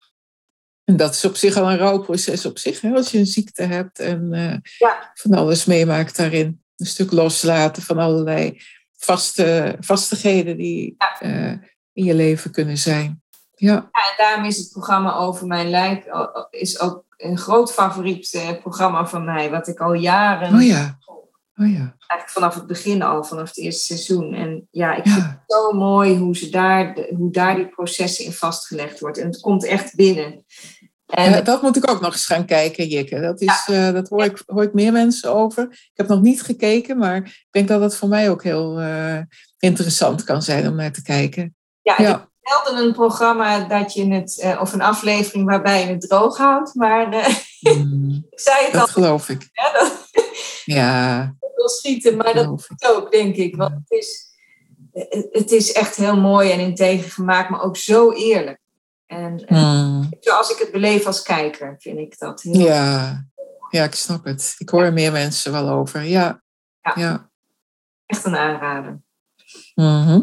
En dat is op zich al een rouwproces op zich. Hè? Als je een ziekte hebt en eh, Ja. van alles meemaakt daarin. Een stuk loslaten van allerlei vaste, vastigheden die Ja. in je leven kunnen zijn. Ja, Ja, en daarom is het programma Over Mijn Lijk is ook een groot favoriet eh, programma van mij. Wat ik al jaren, oh ja, oh ja, eigenlijk vanaf het begin al, vanaf het eerste seizoen. En ja, ik vind het zo mooi hoe, ze daar, hoe daar die processen in vastgelegd wordt. En het komt echt binnen. En Ja, dat moet ik ook nog eens gaan kijken, Jikke. Dat, is, eh, dat hoor, ik, hoor ik meer mensen over. Ik heb nog niet gekeken, maar ik denk dat dat voor mij ook heel eh, interessant kan zijn om naar te kijken. ja, zelden een programma dat je het, eh, of een aflevering waarbij je het droog houdt. Maar eh, Mm, *laughs* ik zei het al, dat geloof ik. hè, dat *laughs* Ja, wil schieten, maar dat ook, denk ik. Want het is, het- het is echt heel mooi en integer gemaakt, maar ook zo eerlijk. En eh, Mm. zoals ik het beleef als kijker, vind ik dat heel Ja, ja, ik snap het. Ik hoor er meer mensen wel over. Ja, Ja. ja. echt een aanrader. Mhm.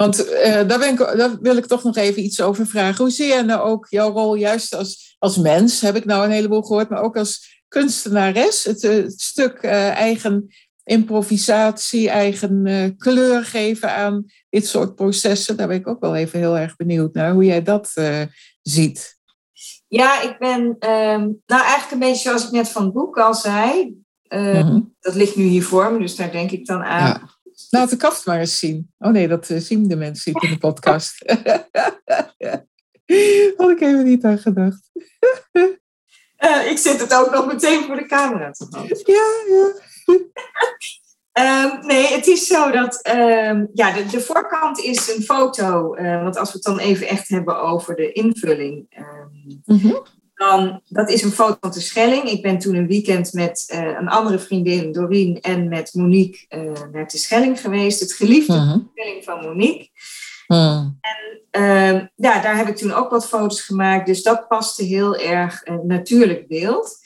Want eh, daar, ben ik, daar wil ik toch nog even iets over vragen. Hoe zie jij nou ook jouw rol juist als, als mens, heb ik nou een heleboel gehoord, maar ook als kunstenares? Het, eh, het stuk eh, eigen improvisatie, eigen eh, kleur geven aan dit soort processen. Daar ben ik ook wel even heel erg benieuwd naar hoe jij dat ziet. Ja, ik ben ehm, nou eigenlijk een beetje zoals ik net van het boek al zei. Mhm. Dat ligt nu hier voor me, dus daar denk ik dan aan. Ja. Laat de kaft maar eens zien. Oh nee, dat eh, zien de mensen niet in de podcast. *laughs* Had ik even niet aan gedacht. *laughs* Eh, ik zit het ook nog meteen voor de camera te houden. Ja, ja. *laughs* Ehm, nee, het is zo dat ehm, ja, de, de voorkant is een foto. eh, want als we het dan even echt hebben over de invulling. Mhm. Dan, dat is een foto van de Schelling. Ik ben toen een weekend met eh, een andere vriendin, Doreen, en met Monique eh, naar de Schelling geweest. Het geliefde Mhm. Schelling van Monique. Mhm. Ehm, ja, daar heb ik toen ook wat foto's gemaakt. Dus dat paste heel erg een natuurlijk beeld.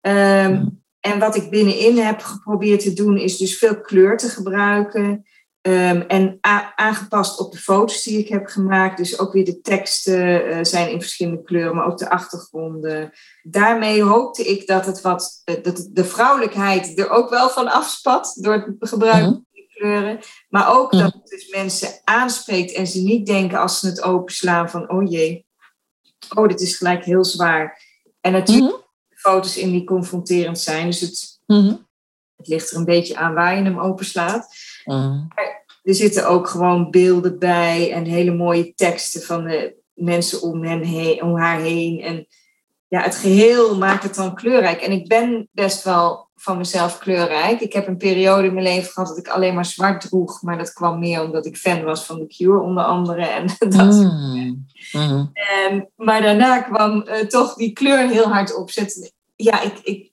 Ehm, Mhm. En wat ik binnenin heb geprobeerd te doen, is dus veel kleur te gebruiken. Ehm, en aangepast op de foto's die ik heb gemaakt. Dus ook weer de teksten eh, zijn in verschillende kleuren, maar ook de achtergronden. Daarmee hoopte ik dat, het wat, eh, dat de vrouwelijkheid er ook wel van afspat door het gebruiken Mhm. van die kleuren. Maar ook Mhm. dat het dus mensen aanspreekt en ze niet denken als ze het openslaan van oh jee, oh dit is gelijk heel zwaar. En natuurlijk Mhm. foto's in die confronterend zijn. Dus het. Het ligt er een beetje aan waar je hem openslaat. Mhm. Er zitten ook gewoon beelden bij en hele mooie teksten van de mensen om, hen heen, om haar heen. En ja, het geheel maakt het dan kleurrijk. En ik ben best wel van mezelf kleurrijk. Ik heb een periode in mijn leven gehad dat ik alleen maar zwart droeg. Maar dat kwam meer omdat ik fan was van The Cure onder andere. En *laughs* dat. Mhm. En, maar daarna kwam eh, toch die kleur heel hard opzetten. Ja, ik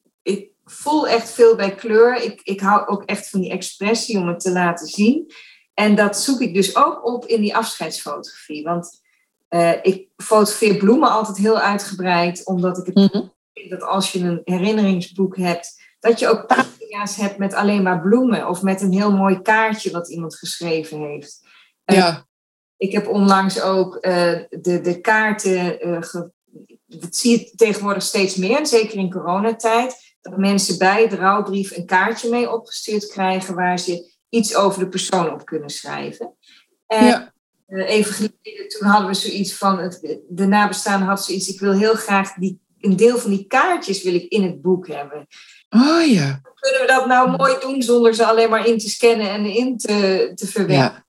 voel echt veel bij kleur. Ik, ik hou ook echt van die expressie om het te laten zien. En dat zoek ik dus ook op in die afscheidsfotografie. Want uh, ik fotografeer bloemen altijd heel uitgebreid, omdat ik het mm vind dat als je een herinneringsboek hebt, dat je ook pagina's hebt met alleen maar bloemen of met een heel mooi kaartje wat iemand geschreven heeft. Ja. Ik heb onlangs ook uh, de, de kaarten, dat zie je tegenwoordig steeds meer, zeker in coronatijd, dat mensen bij de rouwbrief een kaartje mee opgestuurd krijgen waar ze iets over de persoon op kunnen schrijven. En ja. uh, even geleden, toen hadden we zoiets van, het, de nabestaande had zoiets, ik wil heel graag die, een deel van die kaartjes wil ik in het boek hebben. Oh ja. Kunnen we dat nou mooi doen zonder ze alleen maar in te scannen en in te, te verwerken? Ja.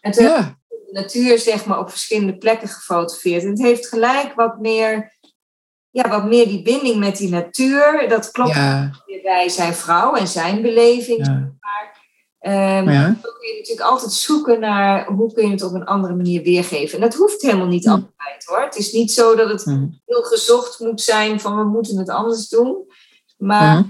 En toen ja de natuur zeg maar, op verschillende plekken gefotografeerd. En het heeft gelijk wat meer, ja, wat meer die binding met die natuur. Dat klopt ja. bij zijn vrouw en zijn beleving. Ja. Um, ja. Dan kun je natuurlijk altijd zoeken naar hoe kun je het op een andere manier weergeven. En dat hoeft helemaal niet altijd hoor. Het is niet zo dat het heel gezocht moet zijn van we moeten het anders doen. Maar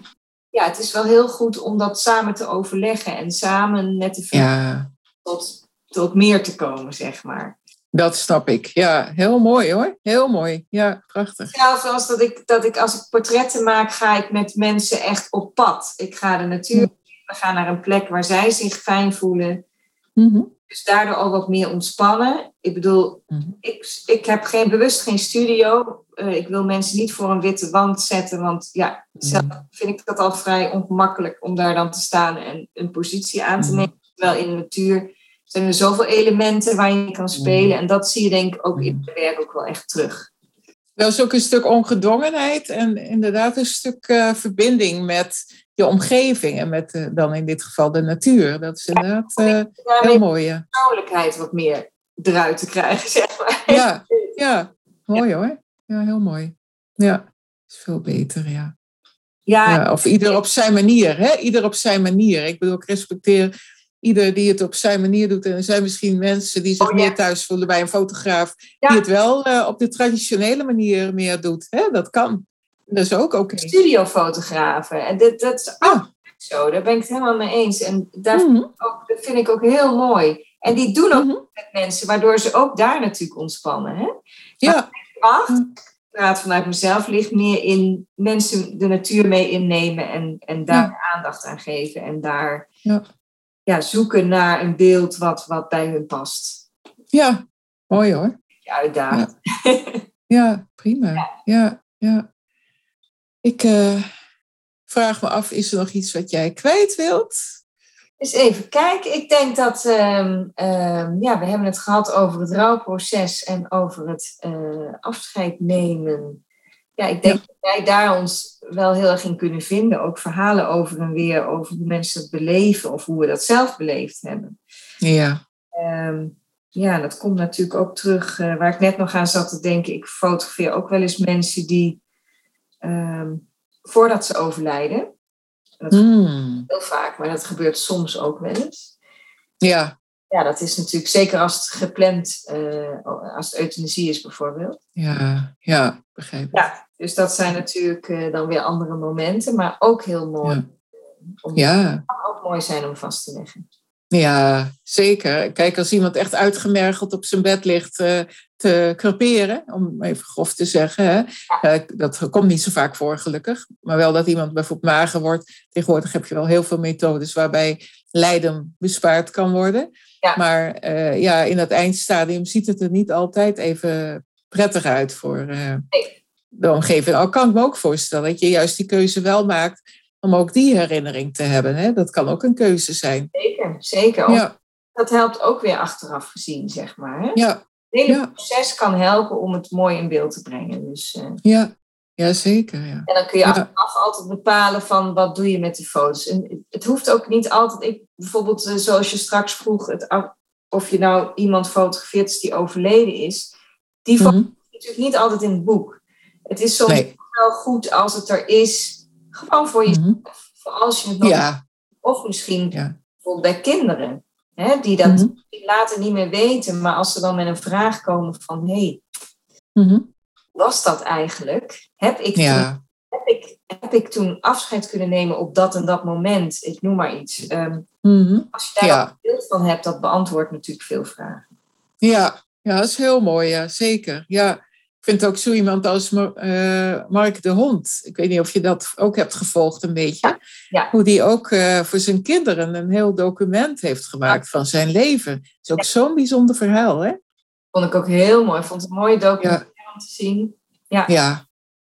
ja, het is wel heel goed om dat samen te overleggen en samen met de ja. tot tot meer te komen, zeg maar. Dat snap ik. Ja, heel mooi hoor. Heel mooi. Ja, prachtig. Zelfs als dat ik, dat ik als ik portretten maak, ga ik met mensen echt op pad. Ik ga de natuur we gaan naar een plek waar zij zich fijn voelen. Mm Dus daardoor al wat meer ontspannen. Ik bedoel, mhm. ik, ik heb geen, bewust geen studio. Uh, ik wil mensen niet voor een witte wand zetten. Want ja, zelf Mhm. vind ik dat al vrij ongemakkelijk om daar dan te staan en een positie aan te Mhm. nemen. Terwijl in de natuur zijn er zoveel elementen waar je kan spelen. Mhm. En dat zie je denk ik ook in het werk ook wel echt terug. Wel is ook een stuk ongedwongenheid en inderdaad een stuk eh, verbinding met je omgeving en met eh, dan in dit geval de natuur. Dat is inderdaad Daarmee heel mooi. Ja. persoonlijkheid wat meer eruit te krijgen, *laughs* zeg maar. Ja, ja, mooi hoor. Ja, heel mooi. Ja, is veel beter, ja. Ja, ja. Of ieder op zijn manier, hè? Ieder op zijn manier. Ik bedoel, ik respecteer ieder die het op zijn manier doet. En er zijn misschien mensen die zich Oh, ja. meer thuis voelen bij een fotograaf, Ja. die het wel eh, op de traditionele manier meer doet. Hè? Dat kan. Dat is ook oké. studiofotografen. En dit, dat is ook zo. Daar ben ik het helemaal mee eens. En daar Mhm, ook, dat vind ik ook heel mooi. En die doen ook mhm. met mensen, waardoor ze ook daar natuurlijk ontspannen. Hè? Ja, Acht, Mhm. ik praat vanuit mezelf, ligt meer in mensen de natuur mee innemen en, en daar aandacht aan geven. En daar Ja. Ja, zoeken naar een beeld wat, wat bij hun past. ja, mooi hoor. Ja, uitdagend. Ja, prima. Ja, ja. Ik eh, vraag me af, is er nog iets wat jij kwijt wilt? Eens even kijken. Ik denk dat ehm, ehm, ja, we hebben het gehad over het rouwproces en over het eh, afscheid nemen. Ja, ik denk dat wij daar ons wel heel erg in kunnen vinden. Ook verhalen over en weer over hoe mensen het beleven of hoe we dat zelf beleefd hebben. Ja, Ehm, ja, dat komt natuurlijk ook terug eh, waar ik net nog aan zat te denken. Ik fotografeer ook wel eens mensen die ehm, voordat ze overlijden. Dat Hmm. heel vaak, maar dat gebeurt soms ook wel eens. ja, Ja, dat is natuurlijk zeker als het gepland, eh, als het euthanasie is bijvoorbeeld. ja, ja, begrijp ik. Ja, dus dat zijn natuurlijk eh, dan weer andere momenten, maar ook heel mooi. Ja. Om, Ja, kan ook mooi zijn om vast te leggen. ja, zeker. Kijk, als iemand echt uitgemergeld op zijn bed ligt eh, te creperen, om even grof te zeggen, hè? Eh, dat komt niet zo vaak voor, gelukkig. Maar wel dat iemand bijvoorbeeld mager wordt. Tegenwoordig heb je wel heel veel methodes waarbij lijden bespaard kan worden. Ja. Maar ja, in dat eindstadium ziet het er niet altijd even prettig uit voor Nee. De omgeving. Al kan ik me ook voorstellen dat je juist die keuze wel maakt om ook die herinnering te hebben. Hè? Dat kan ook een keuze zijn. Zeker, zeker. Ja, Dat helpt ook weer achteraf gezien, zeg maar. Hè? ja, Het hele Ja. proces kan helpen om het mooi in beeld te brengen. Dus, eh, ja, ja zeker. Ja. en dan kun je achteraf altijd bepalen van wat doe je met de foto's. En het hoeft ook niet altijd, ik, bijvoorbeeld eh, zoals je straks vroeg, het, af- of je nou iemand fotografeert die overleden is. Die Mhm. is natuurlijk niet altijd in het boek. Het is soms Nee. wel goed als het er is, gewoon voor jezelf. Mhm. Voor als je het Ja, of misschien Ja. bijvoorbeeld bij kinderen. Hè, die dat Mhm. later niet meer weten, maar als ze dan met een vraag komen van, hé, hey, Mhm. was dat eigenlijk? Heb ik, toen, heb ik, heb ik toen afscheid kunnen nemen op dat en dat moment? Ik noem maar iets. Ehm, als je daar Ja. een beeld van hebt, dat beantwoordt natuurlijk veel vragen. Ja, ja, dat is heel mooi, ja, zeker. Ja, ik vind ook zo iemand als eh, Mark de Hond. Ik weet niet of je dat ook hebt gevolgd een beetje. ja. Hoe die ook eh, voor zijn kinderen een heel document heeft gemaakt van zijn leven. Het is ook zo'n bijzonder verhaal, hè? Vond ik ook heel mooi. Ik vond het een mooie documentaire om te zien. Ja. Ja.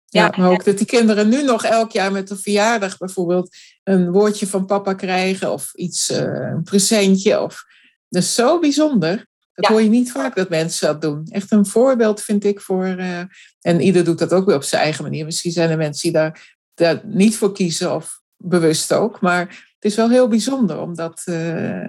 Ja, maar ook dat die kinderen nu nog elk jaar met een verjaardag bijvoorbeeld een woordje van papa krijgen of iets, eh, een presentje. Of, dat is zo bijzonder. Dat Ja. hoor je niet vaak dat mensen dat doen. Echt een voorbeeld vind ik voor. eh, en ieder doet dat ook weer op zijn eigen manier. Misschien zijn er mensen die daar, daar niet voor kiezen of bewust ook. Maar het is wel heel bijzonder om dat eh,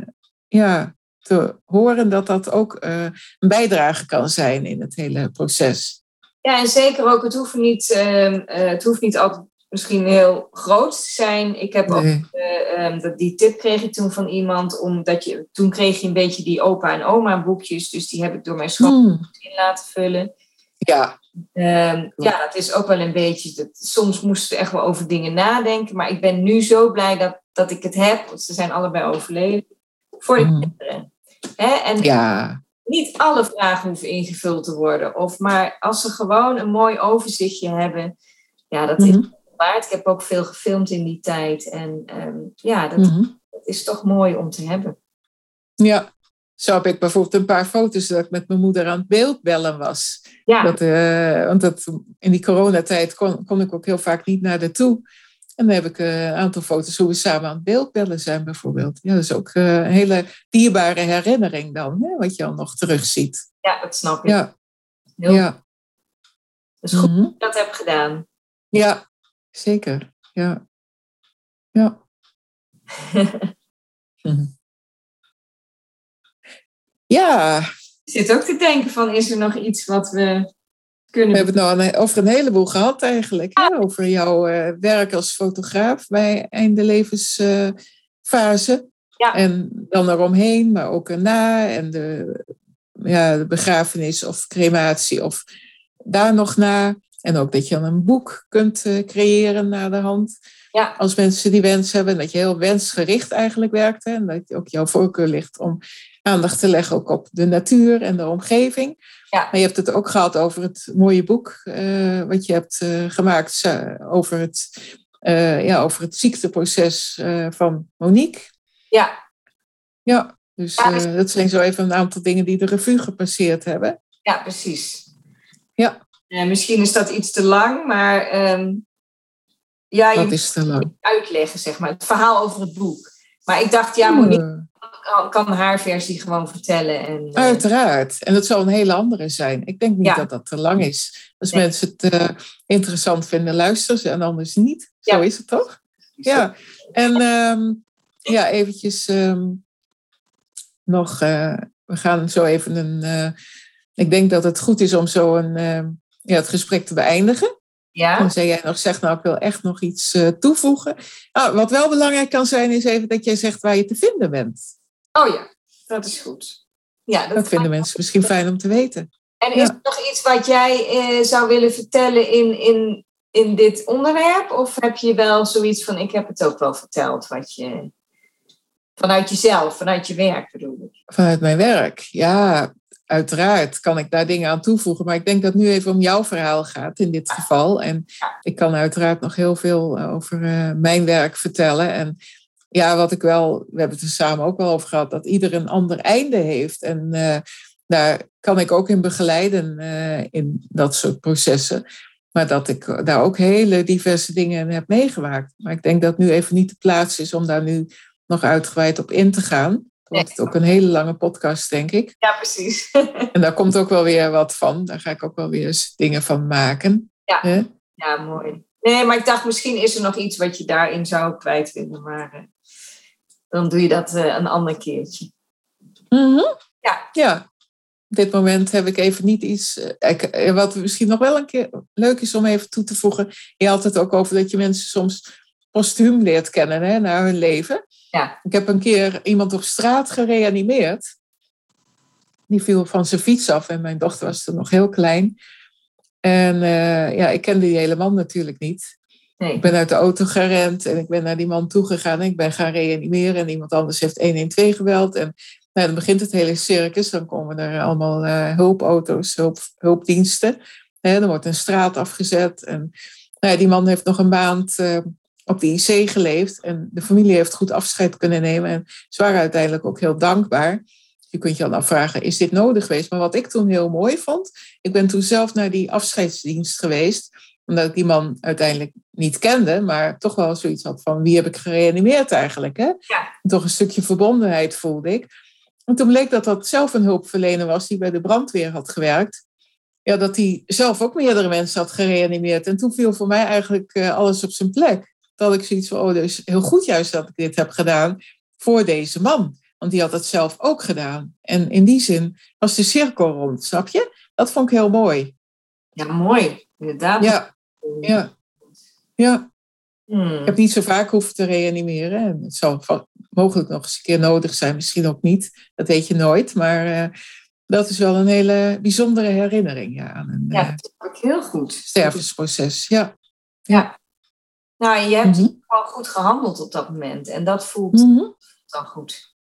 ja, te horen dat dat ook eh, een bijdrage kan zijn in het hele proces. Ja, en zeker ook, het hoeft niet, ehm, eh, het hoeft niet altijd misschien heel groot te zijn. Ik heb ook, Nee. eh, ehm, dat, die tip kreeg ik toen van iemand, omdat je, toen kreeg je een beetje die opa en oma boekjes, dus die heb ik door mijn schoonmoeder Hmm. in laten vullen. Ja, Ehm, ja, dat is ook wel een beetje, dat, soms moesten we echt wel over dingen nadenken, maar ik ben nu zo blij dat, dat ik het heb, want ze zijn allebei overleden, voor de Hmm. kinderen. Hè? En ja. niet alle vragen hoeven ingevuld te worden. Of maar als ze gewoon een mooi overzichtje hebben. Ja, dat is Mhm. Waard. Ik heb ook veel gefilmd in die tijd. En ehm, ja, dat, Mhm. dat is toch mooi om te hebben. Ja, zo heb ik bijvoorbeeld een paar foto's dat ik met mijn moeder aan het beeldbellen was. Ja, Dat, eh, want dat, in die coronatijd kon, kon ik ook heel vaak niet naar de toe. En dan heb ik eh, een aantal foto's hoe we samen aan het beeldbellen zijn bijvoorbeeld. Ja, dat is ook eh, een hele dierbare herinnering dan, hè, wat je al nog terugziet. ja, dat snap ik. Ja, Heel, ja. Dat is goed Mhm. dat heb gedaan. ja zeker. Ja. Ja. *laughs* Ja, Ik zit ook te denken van, is er nog iets wat we kunnen We hebben het nou over een heleboel gehad eigenlijk. Hè? Over jouw eh, werk als fotograaf bij einde levensfase. Ja. En dan eromheen, maar ook erna. En de, ja, de begrafenis of crematie of daar nog na. En ook dat je dan een boek kunt eh, creëren naar de hand. Ja. Als mensen die wens hebben. En dat je heel wensgericht eigenlijk werkt. Hè? En dat ook jouw voorkeur ligt om aandacht te leggen ook op de natuur en de omgeving. Ja. Maar je hebt het ook gehad over het mooie boek eh, wat je hebt eh, gemaakt over, het, ja, over het ziekteproces van Monique. Ja, Ja, dus dus- dat zijn zo even een aantal dingen die de revue gepasseerd hebben. ja, precies. Ja. Eh, misschien is dat iets te lang, maar ehm, ja, je Dat is te lang. uitleggen, zeg maar. Het verhaal over het boek. Maar ik dacht, ja, Monique Eh, kan, haar versie gewoon vertellen. En, eh, Uiteraard. En dat zal een hele andere zijn. Ik denk niet Ja. dat dat te lang is. Als Nee. mensen het eh, interessant vinden, luisteren ze en anders niet. Zo Ja. is het toch? Ja. En ehm, ja, eventjes ehm, nog, we gaan zo even een, ik denk dat het goed is om zo een, ja, het gesprek te beëindigen. ja, Dan zei jij nog, zeg nou, ik wil echt nog iets eh, toevoegen. Ah, wat wel belangrijk kan zijn, is even dat jij zegt waar je te vinden bent. oh ja, dat is goed. Ja, dat, Dat vinden mensen misschien fijn om te weten. En is ja. er nog iets wat jij eh, zou willen vertellen in, in, in dit onderwerp? Of heb je wel zoiets van, ik heb het ook wel verteld, wat je... Vanuit jezelf, vanuit je werk bedoel ik. Vanuit mijn werk, ja, uiteraard kan ik daar dingen aan toevoegen. Maar ik denk dat het nu even om jouw verhaal gaat in dit geval. En ik kan uiteraard nog heel veel eh, over eh, mijn werk vertellen. En ja, wat ik wel, we hebben het er samen ook wel over gehad, dat ieder een ander einde heeft. En eh, daar kan ik ook in begeleiden in dat soort processen. Maar dat ik daar ook hele diverse dingen in heb meegemaakt. Maar ik denk dat nu even niet de plaats is om daar nu nog uitgebreid op in te gaan. Dan wordt het ook een hele lange podcast, denk ik. Ja, precies. *laughs* En daar komt ook wel weer wat van. Daar ga ik ook wel weer eens dingen van maken. Ja. Ja, mooi. Nee, maar ik dacht, misschien is er nog iets wat je daarin zou kwijt willen. Maar eh, dan doe je dat eh, een ander keertje. Mhm. Ja. ja. Op dit moment heb ik even niet iets. eh, wat misschien nog wel een keer leuk is om even toe te voegen. Je had het ook over dat je mensen soms postuum leert kennen hè, naar hun leven. Ja. Ik heb een keer iemand op straat gereanimeerd. Die viel van zijn fiets af en mijn dochter was toen nog heel klein. En eh, ja, ik kende die hele man natuurlijk niet. Nee. Ik ben uit de auto gerend en ik ben naar die man toegegaan en ik ben gaan reanimeren en iemand anders heeft 112 gebeld. En nou, dan begint het hele circus, dan komen er allemaal uh, hulpauto's, hulp, hulpdiensten. Hè, dan wordt een straat afgezet en nou, die man heeft nog een maand uh, op de IC geleefd en de familie heeft goed afscheid kunnen nemen en ze waren uiteindelijk ook heel dankbaar. Je kunt je dan afvragen, is dit nodig geweest? Maar wat ik toen heel mooi vond, ik ben toen zelf naar die afscheidsdienst geweest omdat ik die man uiteindelijk niet kende, maar toch wel zoiets had van wie heb ik gereanimeerd eigenlijk. Hè? Ja. Toch een stukje verbondenheid voelde ik. En toen bleek dat dat zelf een hulpverlener was die bij de brandweer had gewerkt. Ja, dat hij zelf ook meerdere mensen had gereanimeerd. En toen viel voor mij eigenlijk uh, alles op zijn plek. Dat ik zoiets van, oh, dus heel goed juist dat ik dit heb gedaan voor deze man. Want die had het zelf ook gedaan. En in die zin was de cirkel rond, snap je? Dat vond ik heel mooi. Ja, mooi. Inderdaad. Ja, ja. ja. Hmm. Ik heb niet zo vaak hoeven te reanimeren. En het zal mogelijk nog eens een keer nodig zijn, misschien ook niet. Dat weet je nooit. Maar uh, dat is wel een hele bijzondere herinnering ja, aan een ja, dat is ook heel goed. stervensproces. Ja. ja. Nou, je hebt Mhm. gewoon goed gehandeld op dat moment. En dat voelt Mhm. dan goed.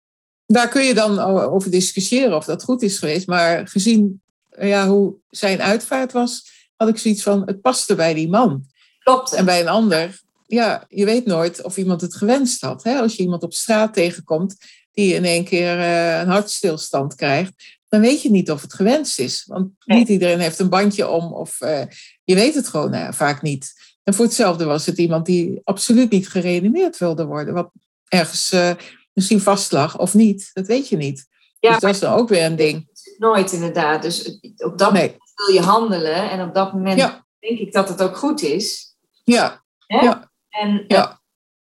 Daar kun je dan over discussiëren of dat goed is geweest. Maar gezien ja, hoe zijn uitvaart was, had ik zoiets van: het paste bij die man. Klopt. En bij een ander, ja, je weet nooit of iemand het gewenst had. Hè? Als je iemand op straat tegenkomt die in één keer uh, een hartstilstand krijgt, dan weet je niet of het gewenst is. Want Nee. niet iedereen heeft een bandje om of uh, je weet het gewoon uh, vaak niet. En voor hetzelfde was het iemand die absoluut niet gereanimeerd wilde worden, wat ergens uh, misschien vastlag of niet, dat weet je niet. Ja, dus dat is dan ook weer een ding. Nooit inderdaad. Dus op dat Nee. moment wil je handelen en op dat moment Ja. denk ik dat het ook goed is. Ja, Hè? Ja. En, Ja.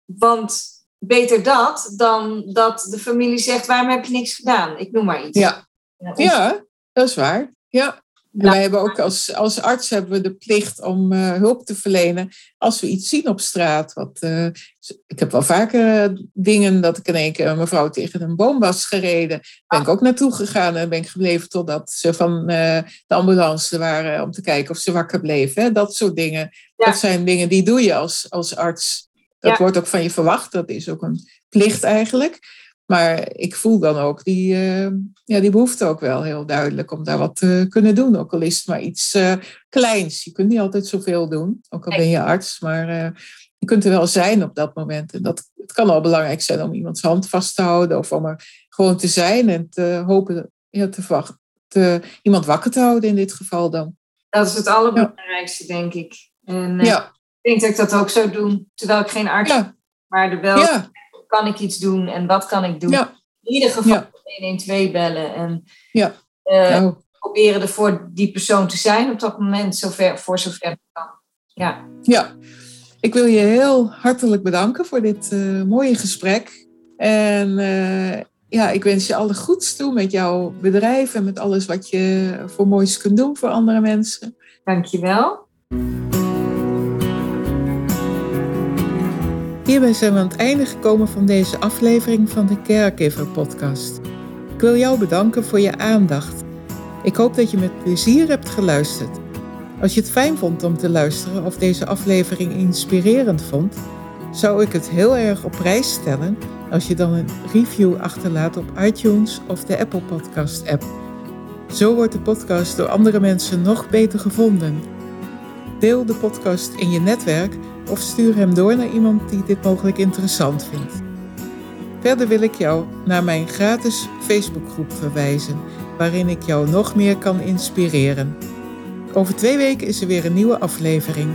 Want beter dat dan dat de familie zegt: waarom heb je niks gedaan? Ik noem maar iets. ja, Ja, ja, dat is waar. Ja. Wij hebben ook als, als arts hebben we de plicht om uh, hulp te verlenen als we iets zien op straat. Wat, uh, ik heb wel vaker uh, dingen dat ik in één keer een mevrouw tegen een boom was gereden. Ben ik ook naartoe gegaan en ben ik gebleven totdat ze van de ambulance waren om te kijken of ze wakker bleven. Hè? Dat soort dingen. Ja. Dat zijn dingen die doe je als, als arts. Dat Ja. wordt ook van je verwacht. Dat is ook een plicht eigenlijk. Maar ik voel dan ook die, uh, ja, die behoefte ook wel heel duidelijk om daar wat te kunnen doen. Ook al is het maar iets uh, kleins. Je kunt niet altijd zoveel doen, ook al ben je arts. Maar uh, je kunt er wel zijn op dat moment. En dat, het kan al belangrijk zijn om iemands hand vast te houden. Of om er gewoon te zijn en te hopen ja, te, wacht, te, iemand wakker te houden in dit geval dan. Dat is het allerbelangrijkste, ja. denk ik. En ja. ik denk dat ik dat ook zou doen, terwijl ik geen arts ben. Ja. Maar er wel Ja. Kan ik iets doen en wat kan ik doen. Ja. In ieder geval Ja. 112 bellen en Ja. eh, Nou, proberen er voor die persoon te zijn op dat moment, zover, voor zover kan. Ja, Ja, ik wil je heel hartelijk bedanken voor dit eh, mooie gesprek. En eh, ja, ik wens je alle goeds toe met jouw bedrijf en met alles wat je voor moois kunt doen voor andere mensen. dankjewel. Hierbij zijn we aan het einde gekomen van deze aflevering van de Caregiver podcast. Ik wil jou bedanken voor je aandacht. Ik hoop dat je met plezier hebt geluisterd. Als je het fijn vond om te luisteren of deze aflevering inspirerend vond, zou ik het heel erg op prijs stellen als je dan een review achterlaat op iTunes of de Apple Podcast app. Zo wordt de podcast door andere mensen nog beter gevonden. Deel de podcast in je netwerk of stuur hem door naar iemand die dit mogelijk interessant vindt. Verder wil ik jou naar mijn gratis Facebookgroep verwijzen, waarin ik jou nog meer kan inspireren. Over twee weken is er weer een nieuwe aflevering.